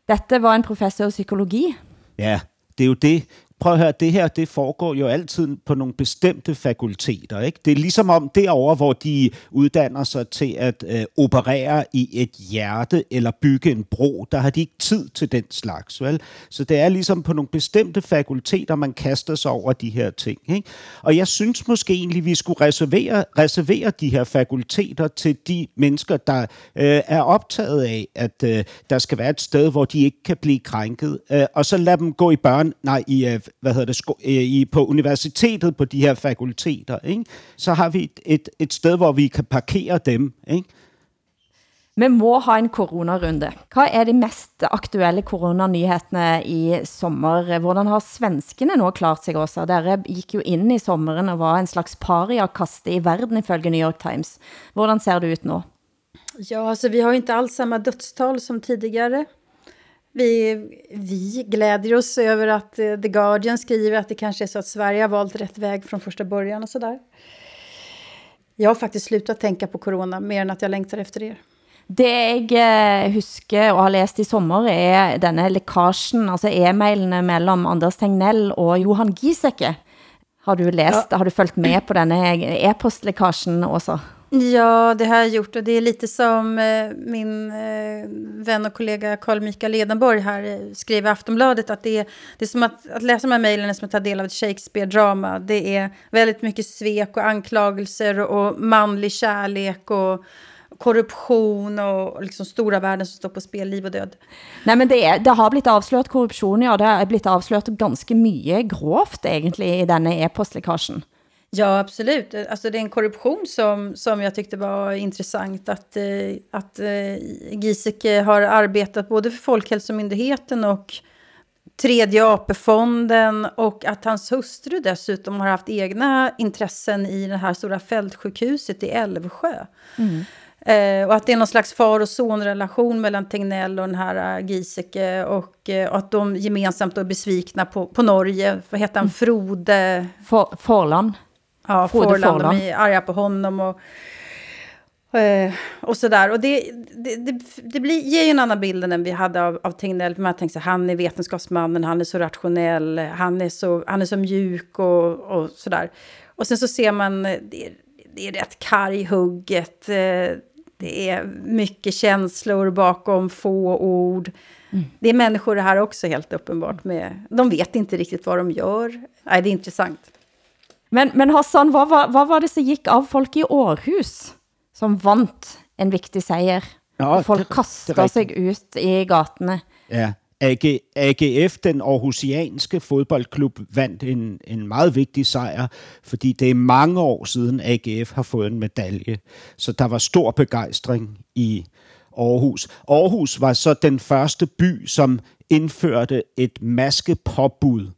Dette var en professor i psykologi. Ja, det er jo det prøv at høre, det her, det foregår jo altid på nogle bestemte fakulteter. Ikke? Det er ligesom om derover, hvor de uddanner sig til at øh, operere i et hjerte eller bygge en bro, der har de ikke tid til den slags. Vel? Så det er ligesom på nogle bestemte fakulteter, man kaster sig over de her ting. Ikke? Og jeg synes måske egentlig, vi skulle reservere, reservere de her fakulteter til de mennesker, der øh, er optaget af, at øh, der skal være et sted, hvor de ikke kan blive krænket. Øh, og så lad dem gå i børn, nej, i øh, hvad hedder det, øh, i, på universitetet, på de her fakulteter, ikke? så har vi et, et, et sted, hvor vi kan parkere dem. Ikke? Vi må ha en coronarunde. Hvad er de mest aktuelle coronanyhetene i sommer? Hvordan har svenskene nå klart sig også? Dere gik jo ind i sommeren og var en slags pariakaste i verden ifølge New York Times. Hvordan ser det ut nu? Ja, alltså vi har inte alls samma dödstal som tidigare. Vi, vi glädjer oss över att eh, The Guardian skriver att det kanske är så att Sverige har valt rätt väg från första början och sådär. Jag har faktiskt slutat tänka på corona mer än att jag längtar efter er. Det jeg eh, husker og har læst i sommer er denne lekasjen, altså e-mailene mellem Anders Tegnell og Johan Giesecke. Har du læst, ja. har du følt med på denne e-postlekasjen også? Ja, det har jag gjort och det är lite som eh, min eh, vän och kollega Carl Mikael Edenborg här eh, skrev i Aftonbladet att det är, det är som att, att läsa de här mejlen är som att ta del av ett Shakespeare-drama. Det är väldigt mycket svek och anklagelser och manlig kärlek och korruption och liksom stora värden som står på spel, liv och död. Nej, men det, är, det har blivit avslöjat korruption, ja. Det har blivit avslöjat ganska mycket grovt egentligen i denna e-postläckagen. Ja, absolut. Alltså, det är en korruption som, som jag tyckte var intressant. Att, eh, att eh, Giesecke har arbetat både för Folkhälsomyndigheten och Tredje AP-fonden och att hans hustru dessutom har haft egna intressen i det här stora fältsjukhuset i Älvsjö. Mm. Eh, och att det är någon slags far och sonrelation mellan Tegnell och den här uh, Giesecke. Och, eh, och, att de gemensamt är besvikna på, på Norge. Vad heter han? Mm. Frode... Forlan. Ja, Forland. De är arga på honom. Och, eh, och sådär. Och det, det, det, det blir, ger ju en annan bild än vi hade av, av Tegnell. För man tänkte så han är vetenskapsmannen, han är så rationell, han är så, han är så mjuk och, och sådär. Och sen så ser man, det är, det är rätt karghugget. Det är mycket känslor bakom få ord. Mm. Det är människor det här också helt uppenbart. Med, de vet inte riktigt vad de gör. Nej, det är intressant. Men, men Hassan, vad var, vad var det som gick av folk i Århus som vant en viktig seger? Ja, folk kastade sig ut i gatorna. Ja, AG, AGF, den aarhusianske fodboldklub, vandt en, en meget vigtig sejr, fordi det er mange år siden AGF har fået en medalje. Så der var stor begejstring i Aarhus. Aarhus var så den første by, som indførte et maskepåbud.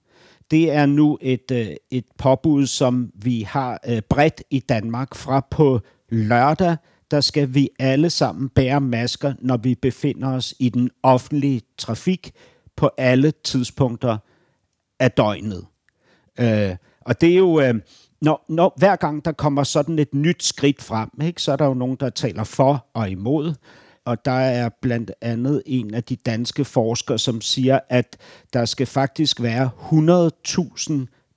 Det er nu et, øh, et påbud, som vi har brett bredt i Danmark fra på lørdag der skal vi alle sammen bære masker, når vi befinder os i den offentlige trafik på alle tidspunkter af døgnet. Øh, og det er jo, øh, når, når, hver gang der kommer sådan et nyt skridt frem, ikke, så er der jo nogen, der taler for og imod. Og der er blandt andet en af de danske forskere, som siger, at der skal faktisk være 100.000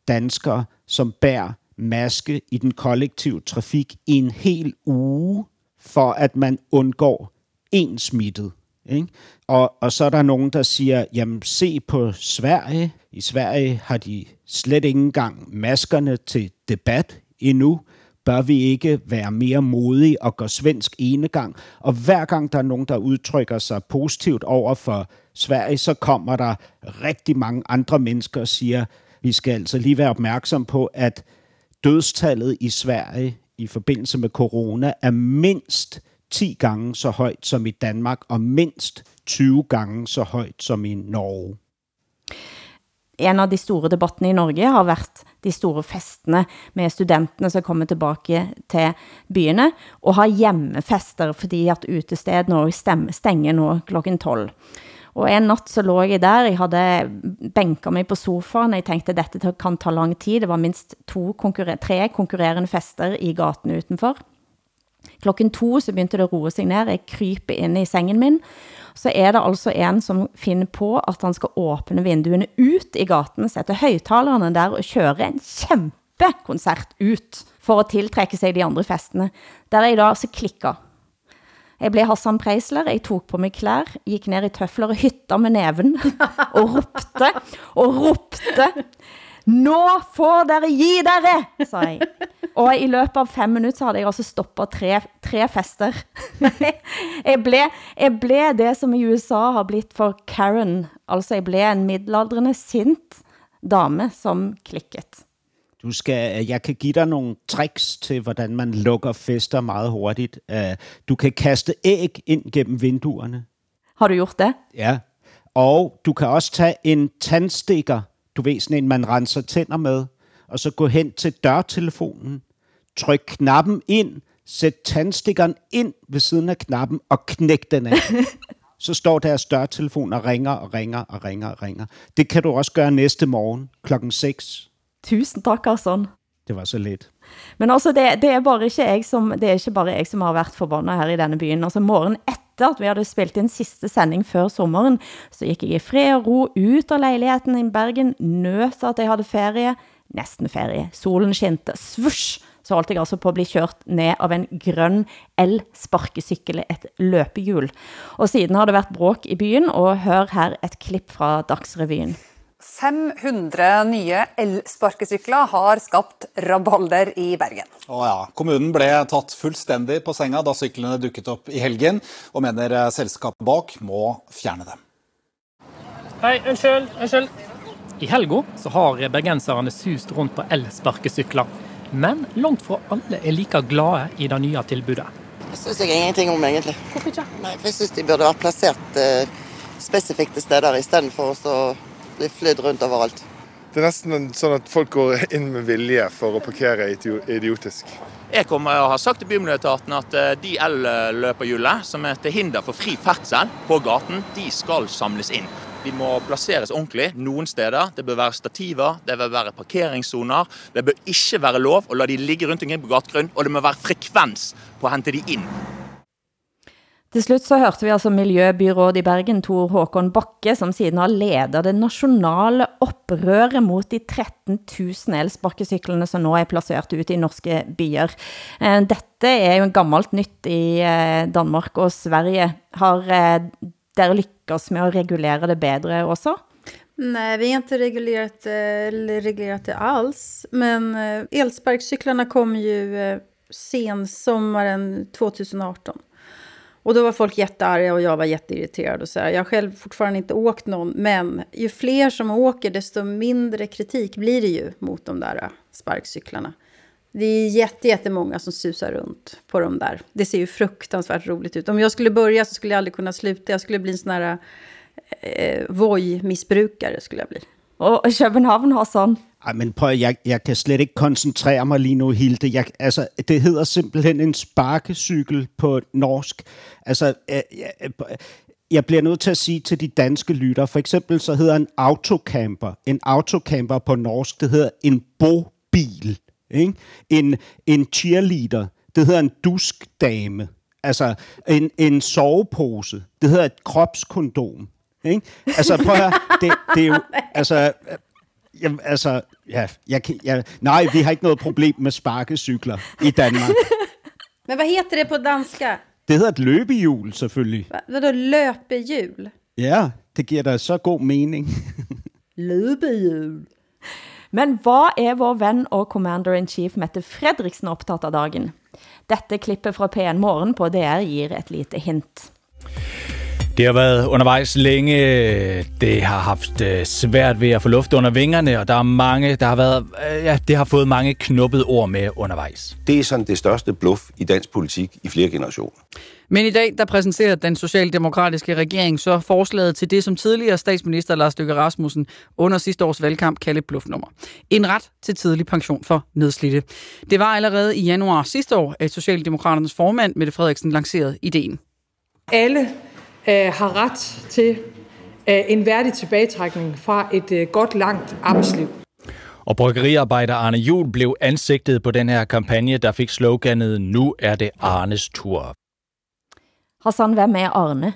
danskere, som bærer maske i den kollektive trafik i en hel uge for at man undgår en smittet. Ikke? Og, og så er der nogen, der siger, jamen se på Sverige. I Sverige har de slet ikke engang maskerne til debat endnu. Bør vi ikke være mere modige og gå svensk enegang? Og hver gang der er nogen, der udtrykker sig positivt over for Sverige, så kommer der rigtig mange andre mennesker og siger, vi skal altså lige være opmærksom på, at dødstallet i Sverige i forbindelse med corona er mindst 10 gange så højt som i Danmark og mindst 20 gange så højt som i Norge. En av de store debattene i Norge har vært de store festene med studentene som kommer tilbake til byene, og har hjemmefester, fordi at utestedene stenger nå klokken 12. Og en natt så lå jeg der, jeg hadde bænket mig på sofaen, jeg tænkte, dette kan ta lang tid, det var minst to tre konkurrerende fester i gaten utenfor. Klokken to så begyndte det roe sig ned, jeg kryper ind i sengen min, så er det altså en som finner på, at han skal åbne vinduene ut i gaten, sætte højtalerne der og køre en kæmpekoncert ut, for at tiltrække sig de andre festene. Der er i dag så klikker jeg blev Hassan Preisler, jeg tog på mig klær, gik ned i tøfler og hytta med neven, [LAUGHS] og ropte, og ropte, nå får dere gi dere, sa jeg. Og i løbet av fem minutter så hadde jeg altså stoppet tre, tre fester. [LAUGHS] jeg, ble, jeg ble det som i USA har blitt for Karen, altså jeg ble en middelaldrende sint dame som klikket. Du skal, jeg kan give dig nogle tricks til, hvordan man lukker fester meget hurtigt. Uh, du kan kaste æg ind gennem vinduerne. Har du gjort det? Ja. Og du kan også tage en tandstikker, du ved sådan en, man renser tænder med, og så gå hen til dørtelefonen, tryk knappen ind, sæt tandstikkeren ind ved siden af knappen og knæk den af. [LAUGHS] så står deres dørtelefon og ringer og ringer og ringer og ringer. Det kan du også gøre næste morgen klokken 6. Tusen takk, Arsson. Det var så litt. Men altså, det, det, er bare ikke jeg som, det er ikke bare jeg som har vært forbannet her i denne byen. Altså, morgen etter at vi hadde spilt inn siste sending før sommeren, så gikk jeg i fred og ro ut av leiligheten i Bergen, nøt at jeg hadde ferie, nesten ferie, solen skinte, svusj, så holdt jeg altså på å bli kjørt ned av en grønn elsparkesykkel, et løpehjul. Og siden har det vært bråk i byen, og hør her et klipp fra Dagsrevyen. 500 nye elsparkesykler har skapt rabalder i Bergen. Å ja, Kommunen ble tatt fullstendig på senga da syklene dukket opp i helgen, og mener selskapet bak må fjerne dem. Hei, unnskyld, unnskyld. I helga så har bergenserne sust rundt på elsparkesykler. Men langt fra alle er like glade i det nye tilbudet. Det syns jeg ingenting om, egentlig. Hvorfor ikke? Nei, for Jeg syns de burde vært plassert eh, spesifikke steder istedenfor å bli flydd rundt overalt. Det er nesten sånn at folk går inn med vilje for å parkere idiotisk. Jeg kommer og har sagt til Bymiljøetaten at eh, de elløperhjulene som er til hinder for fri ferdsel på gaten, de skal samles inn. De må plasseres ordentlig noen steder. Det bør være stativer, det bør være parkeringssoner. Det bør ikke være lov å la de ligge rundt omkring på gategrunn, og det må være frekvens på å hente de inn. Till slut så hørte vi altså Miljøbyrådet i Bergen, Tor Håkon Bakke, som siden har ledet det nationella opprøret mot de 13 000 elsparkcyklarna som nu är placerade ute i norska byer. Eh, Detta är ju jo en gammelt nytt i eh, Danmark och Sverige. Har eh, dere med att reglera det bättre också? Nej, vi har inte reglerat, eh, reglerat det alls. Men elsparkcyklarna kom ju sensommaren 2018. Och då var folk jättearga och jag var jätteirriterad. Och så här. Jag har själv fortfarande inte åkt någon, men ju fler som åker, desto mindre kritik blir det ju mot de där äh, sparkcyklarna. Det är jätte, jättemånga som susar runt på de där. Det ser ju fruktansvärt roligt ut. Om jag skulle börja så skulle jag aldrig kunna sluta. Jag skulle bli en sån här äh, äh, eh, Voi-missbrukare skulle jag bli. Och København har sådan. Ej, men prøv, jeg, jeg kan slet ikke koncentrere mig lige nu, Hilde. Jeg, altså, det hedder simpelthen en sparkecykel på norsk. Altså, jeg, jeg, jeg bliver nødt til at sige til de danske lytter, for eksempel så hedder en autocamper, en autocamper på norsk, det hedder en bobil. Ikke? En, en cheerleader, det hedder en duskdame. Altså, en, en sovepose, det hedder et kropskondom. Ikke? Altså, prøv at høre, det, det er jo, [LAUGHS] altså, Jamen, altså, ja, jeg, jeg, nej, vi har ikke noget problem med sparkecykler i Danmark. [LAUGHS] Men hvad heter det på danska? Det hedder et løbehjul, selvfølgelig. Hvad då løbehjul? Ja, det giver dig så god mening. [LAUGHS] løbehjul. Men hva er vår venn og commander-in-chief Mette Fredriksen opptatt av dagen? Dette klippet fra P1 Morgen på DR gir et lite hint. Det har været undervejs længe. Det har haft øh, svært ved at få luft under vingerne, og der er mange, der har været, øh, ja, det har fået mange knuppede ord med undervejs. Det er sådan det største bluff i dansk politik i flere generationer. Men i dag, der præsenterer den socialdemokratiske regering så forslaget til det, som tidligere statsminister Lars Løkke Rasmussen under sidste års valgkamp kaldte bluffnummer. En ret til tidlig pension for nedslidte. Det var allerede i januar sidste år, at Socialdemokraternes formand Mette Frederiksen lancerede ideen. Alle øh, har ret til øh, en værdig tilbagetrækning fra et øh, godt langt arbejdsliv. Og bryggeriarbejder Arne Jul blev ansigtet på den her kampagne, der fik sloganet Nu er det Arnes tur. Hassan, hvem er Arne?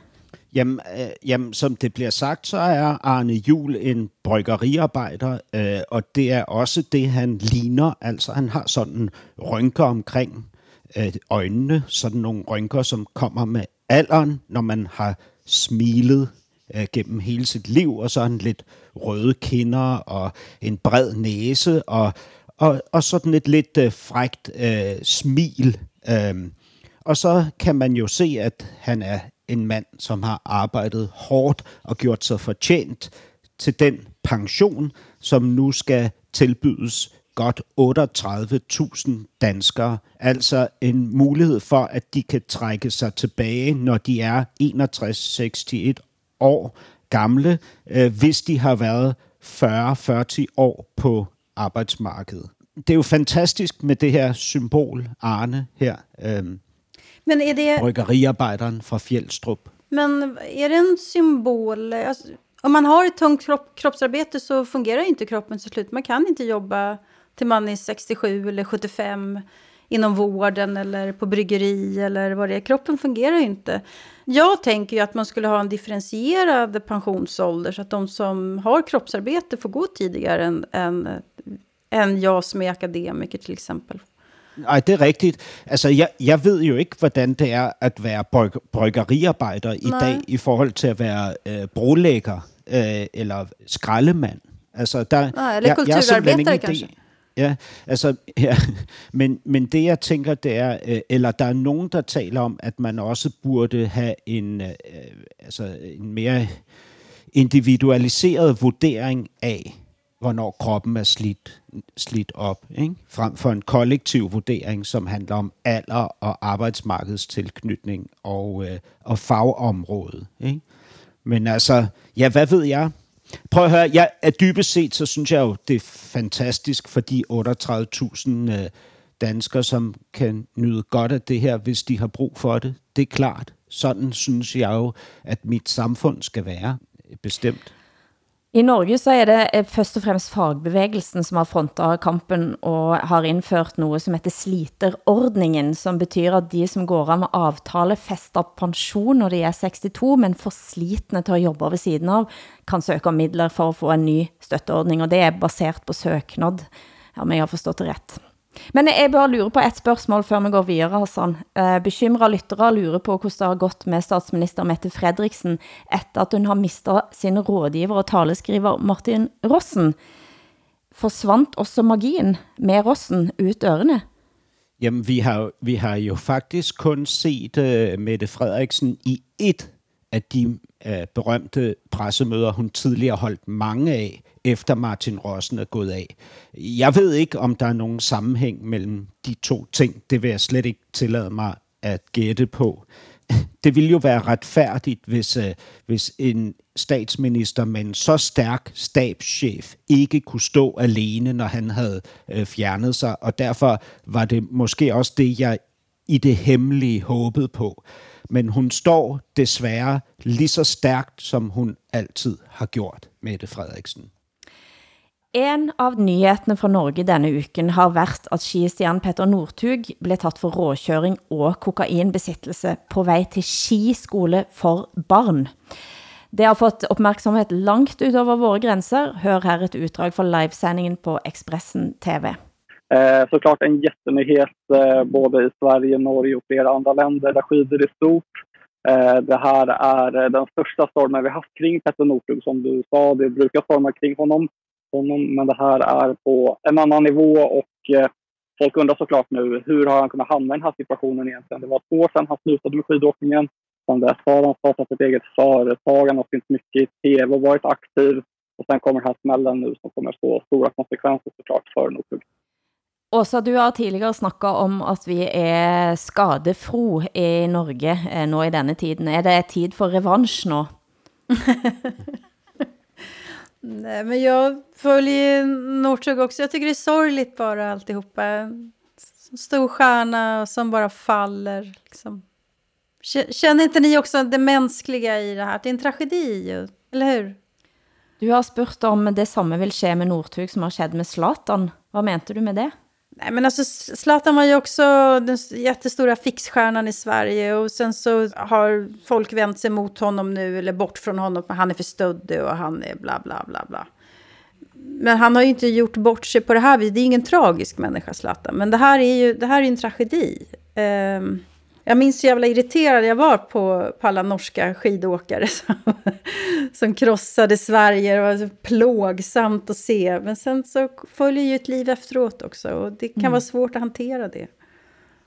Jamen, øh, jamen, som det bliver sagt, så er Arne Jul en bryggeriarbejder, øh, og det er også det, han ligner. Altså, han har sådan rynker omkring øh, øjnene, sådan nogle rynker, som kommer med alderen, når man har smilet øh, gennem hele sit liv, og så lidt røde kinder og en bred næse, og, og, og sådan et lidt øh, frægt øh, smil. Øh, og så kan man jo se, at han er en mand, som har arbejdet hårdt og gjort sig fortjent til den pension, som nu skal tilbydes godt 38.000 danskere. Altså en mulighed for, at de kan trække sig tilbage, når de er 61-61 år gamle, øh, hvis de har været 40-40 år på arbejdsmarkedet. Det er jo fantastisk med det her symbol, Arne her. Øh, men är det... Bryggeriarbejderen fra Fjällstrup. Men är det en symbol? Alltså, om man har ett tungt kropp, kroppsarbete så fungerar inte kroppen till slut. Man kan inte jobba till man är 67 eller 75 inom vården eller på bryggeri eller vad det är. Kroppen fungerar ju inte. Jag tänker ju att man skulle ha en differentierad pensionsålder så att de som har kroppsarbete får gå tidigare än, än, än jag som är akademiker till exempel. Nej, det er rigtigt. Altså, jeg, jeg ved jo ikke, hvordan det er at være bryg, bryggeriarbejder i Nej. dag i forhold til at være øh, brolægger øh, eller skraldemand. Altså, der, Nej, eller kulturarbetare kanske. Ja, altså, ja, men, men det jeg tænker, det er, øh, eller der er nogen, der taler om, at man også burde have en, øh, altså en mere individualiseret vurdering af, hvornår kroppen er slidt, slidt op, ikke? frem for en kollektiv vurdering, som handler om alder og arbejdsmarkedstilknytning og, øh, og fagområde. Ikke? Men altså, ja, hvad ved jeg? Prøv at høre, jeg, at dybest set, så synes jeg jo, det er fantastisk for de 38.000 øh, danskere, som kan nyde godt af det her, hvis de har brug for det. Det er klart. Sådan synes jeg jo, at mit samfund skal være øh, bestemt. I Norge så er det först først og fremmest fagbevægelsen som har frontet kampen og har indført noget som heter sliterordningen, som betyder at de som går av med avtalefestet pension når de er 62, men for slitne til at jobbe ved siden av, kan søge om midler for at få en ny støtteordning, og det er baseret på søknad, om jeg har forstået det ret. Men jeg bare lurer på et spørsmål før vi går videre, Hassan. Eh, bekymrede lyttere lurer på hvordan det har gått med statsminister Mette Fredriksen efter at hun har mistet sin rådgiver og taleskriver Martin Rossen. Forsvant også magien med Rossen ut ørene? Jamen, vi har, vi har jo faktisk kun set uh, Mette Frederiksen i et af de uh, berømte pressemøder, hun tidligere holdt mange af, efter Martin Rossen er gået af. Jeg ved ikke, om der er nogen sammenhæng mellem de to ting. Det vil jeg slet ikke tillade mig at gætte på. Det ville jo være retfærdigt, hvis, øh, hvis en statsminister med en så stærk stabschef ikke kunne stå alene, når han havde uh, fjernet sig, og derfor var det måske også det, jeg i det hemmelige håbede på. Men hun står desværre lige så stærkt, som hun altid har gjort, Mette Frederiksen. En av nyhetene fra Norge denne uken har varit at skistjern Petter Northug blev tagen for råkörning og kokainbesittelse på väg til skiskole for barn. Det har fått uppmärksamhet langt utöver våra gränser. Hör här ett utdrag från livesändningen på Expressen TV. Eh, såklart en jättenyhet eh, både i Sverige, Norge och flera andra länder där skidor är stort. Eh, det här är eh, den största stormen vi haft kring Petter Northug som du sa. Det brukar storma kring honom, honom men det här är på en annan nivå och eh, folk undrar såklart nu hur har han kunnat hamna i den här situationen egentligen. Det var två år sedan han slutade med skidåkningen. Sedan dess har han startat ett eget företag, han har synts mycket i tv och varit aktiv. Och sen kommer den här smällen nu som kommer få stora konsekvenser såklart för Northug. Åsa, du har tidligere snakket om at vi er skadefro i Norge eh, nå i denne tiden. Er det tid for revansch nå? [LAUGHS] Nej, men jag följer Northug också. Jag tycker det är sorgligt bara alltihopa. En Stor stjärna som bara faller. Liksom. Känner inte ni också det mänskliga i det här? Det är en tragedi eller hur? Du har spurt om det samme vil ske med Northug som har skett med Zlatan. Vad mente du med det? Nej, men alltså Zlatan var ju också den jättestora fixstjärnan i Sverige och sen så har folk vänt sig mot honom nu eller bort från honom. Han är för stöddig och han är bla bla bla bla. Men han har ju inte gjort bort sig på det här viset. Det är ingen tragisk människa, Zlatan. Men det här är ju det här är en tragedi. Um, jag minns hur jävla irriterad jag var på, på alla norska skidåkare [LAUGHS] som, som krossade Sverige. Det var så plågsamt att se. Men sen så följer ju ett liv efteråt också. Och det kan Mm. vara svårt att hantera det.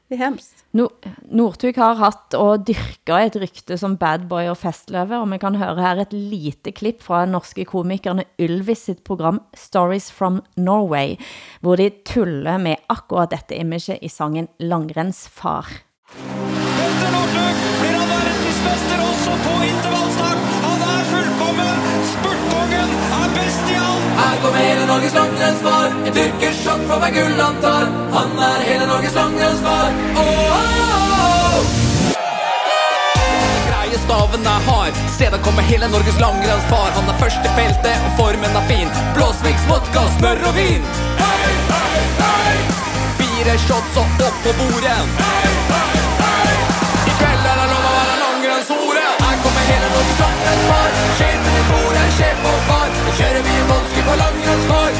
Det är hemskt. No Northug har hatt og dyrket et rykte som bad boy og festløve, og vi kan høre her et lite klipp fra norske komikerne Ylvis sitt program Stories from Norway, hvor de tuller med akkurat dette imaget i sangen Langrennsfar. Alt! Her kommer hele Norges langrennsfar. En tyrkersjokk for hver gull han tar. Han er hele Norges langrennsfar. Oh, oh, oh. Greie staven er hard. Se, da kommer hele Norges langrennsfar. Han er først i feltet, og formen er fin. Blåsviks vodka, smør og vin. Hei, hei, hei. Fire shots og opp på bordet. Hei, hei, hei. I kveld er det lov å være langrennshore. Her kommer hele Norges langrennsfar. Sjefen i far. Nå kjører vi en voldske på langrennsfar.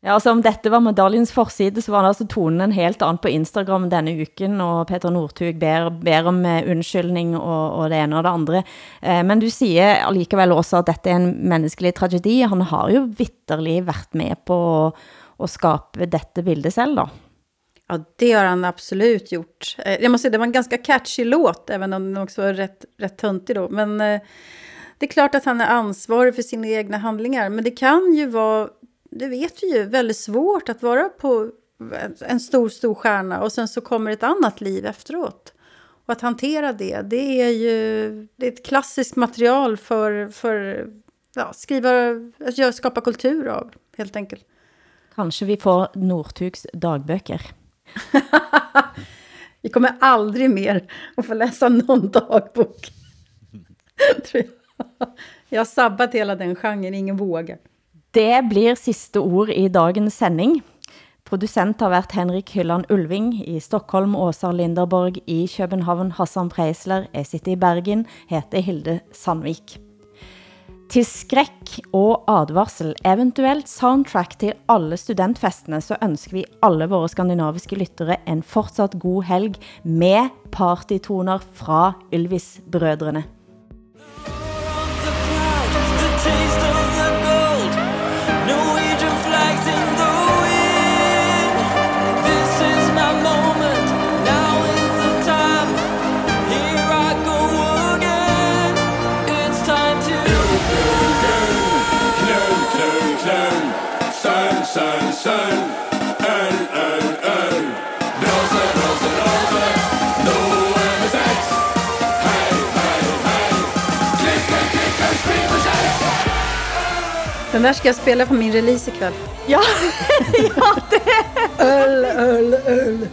Ja, altså om dette var medaljens forside, så var det altså tonen en helt annen på Instagram denne uken, og Peter Northug ber, ber om eh, unnskyldning og, og det ene og det andre. Eh, men du sier allikevel også at dette er en menneskelig tragedi. Han har jo vitterlig vært med på å, å skape dette bildet selv, da. Ja, det har han absolut gjort. Eh, jag måste säga, det var en ganska catchy låt, även om den också var rätt, rätt töntig då. Men eh, det är klart att han är ansvarig för sina egna handlingar. Men det kan ju vara, det vet vi ju, väldigt svårt att vara på en stor, stor stjärna och sen så kommer ett annat liv efteråt. Och att hantera det, det är ju det är ett klassiskt material för, för ja, skriva, att skapa kultur av, helt enkelt. Kanske vi får Northugs dagböcker. [LAUGHS] Vi kommer aldrig mer att få läsa någon dagbok. [LAUGHS] Tror jag. jag har sabbat hela den genren, ingen vågar. Det blir sista ord i dagens sändning. Producent har varit Henrik Hylland Ulving i Stockholm, Åsa Linderborg i Köpenhamn, Hassan Preisler, jag sitter i Bergen, heter Hilde Sandvik. Til skrekk og advarsel, eventuelt soundtrack til alle studentfestene, så ønsker vi alle våre skandinaviske lyttere en fortsatt god helg med partytoner fra Ylvis-brødrene. Den där ska jag spela på min release ikväll. Ja, ja [LAUGHS] det! Öl, öl, öl.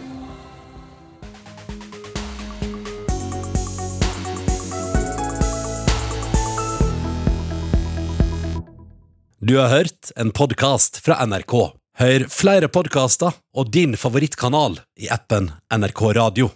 Du har hørt en podcast fra NRK. Hør flere podcaster og din favorittkanal i appen NRK Radio.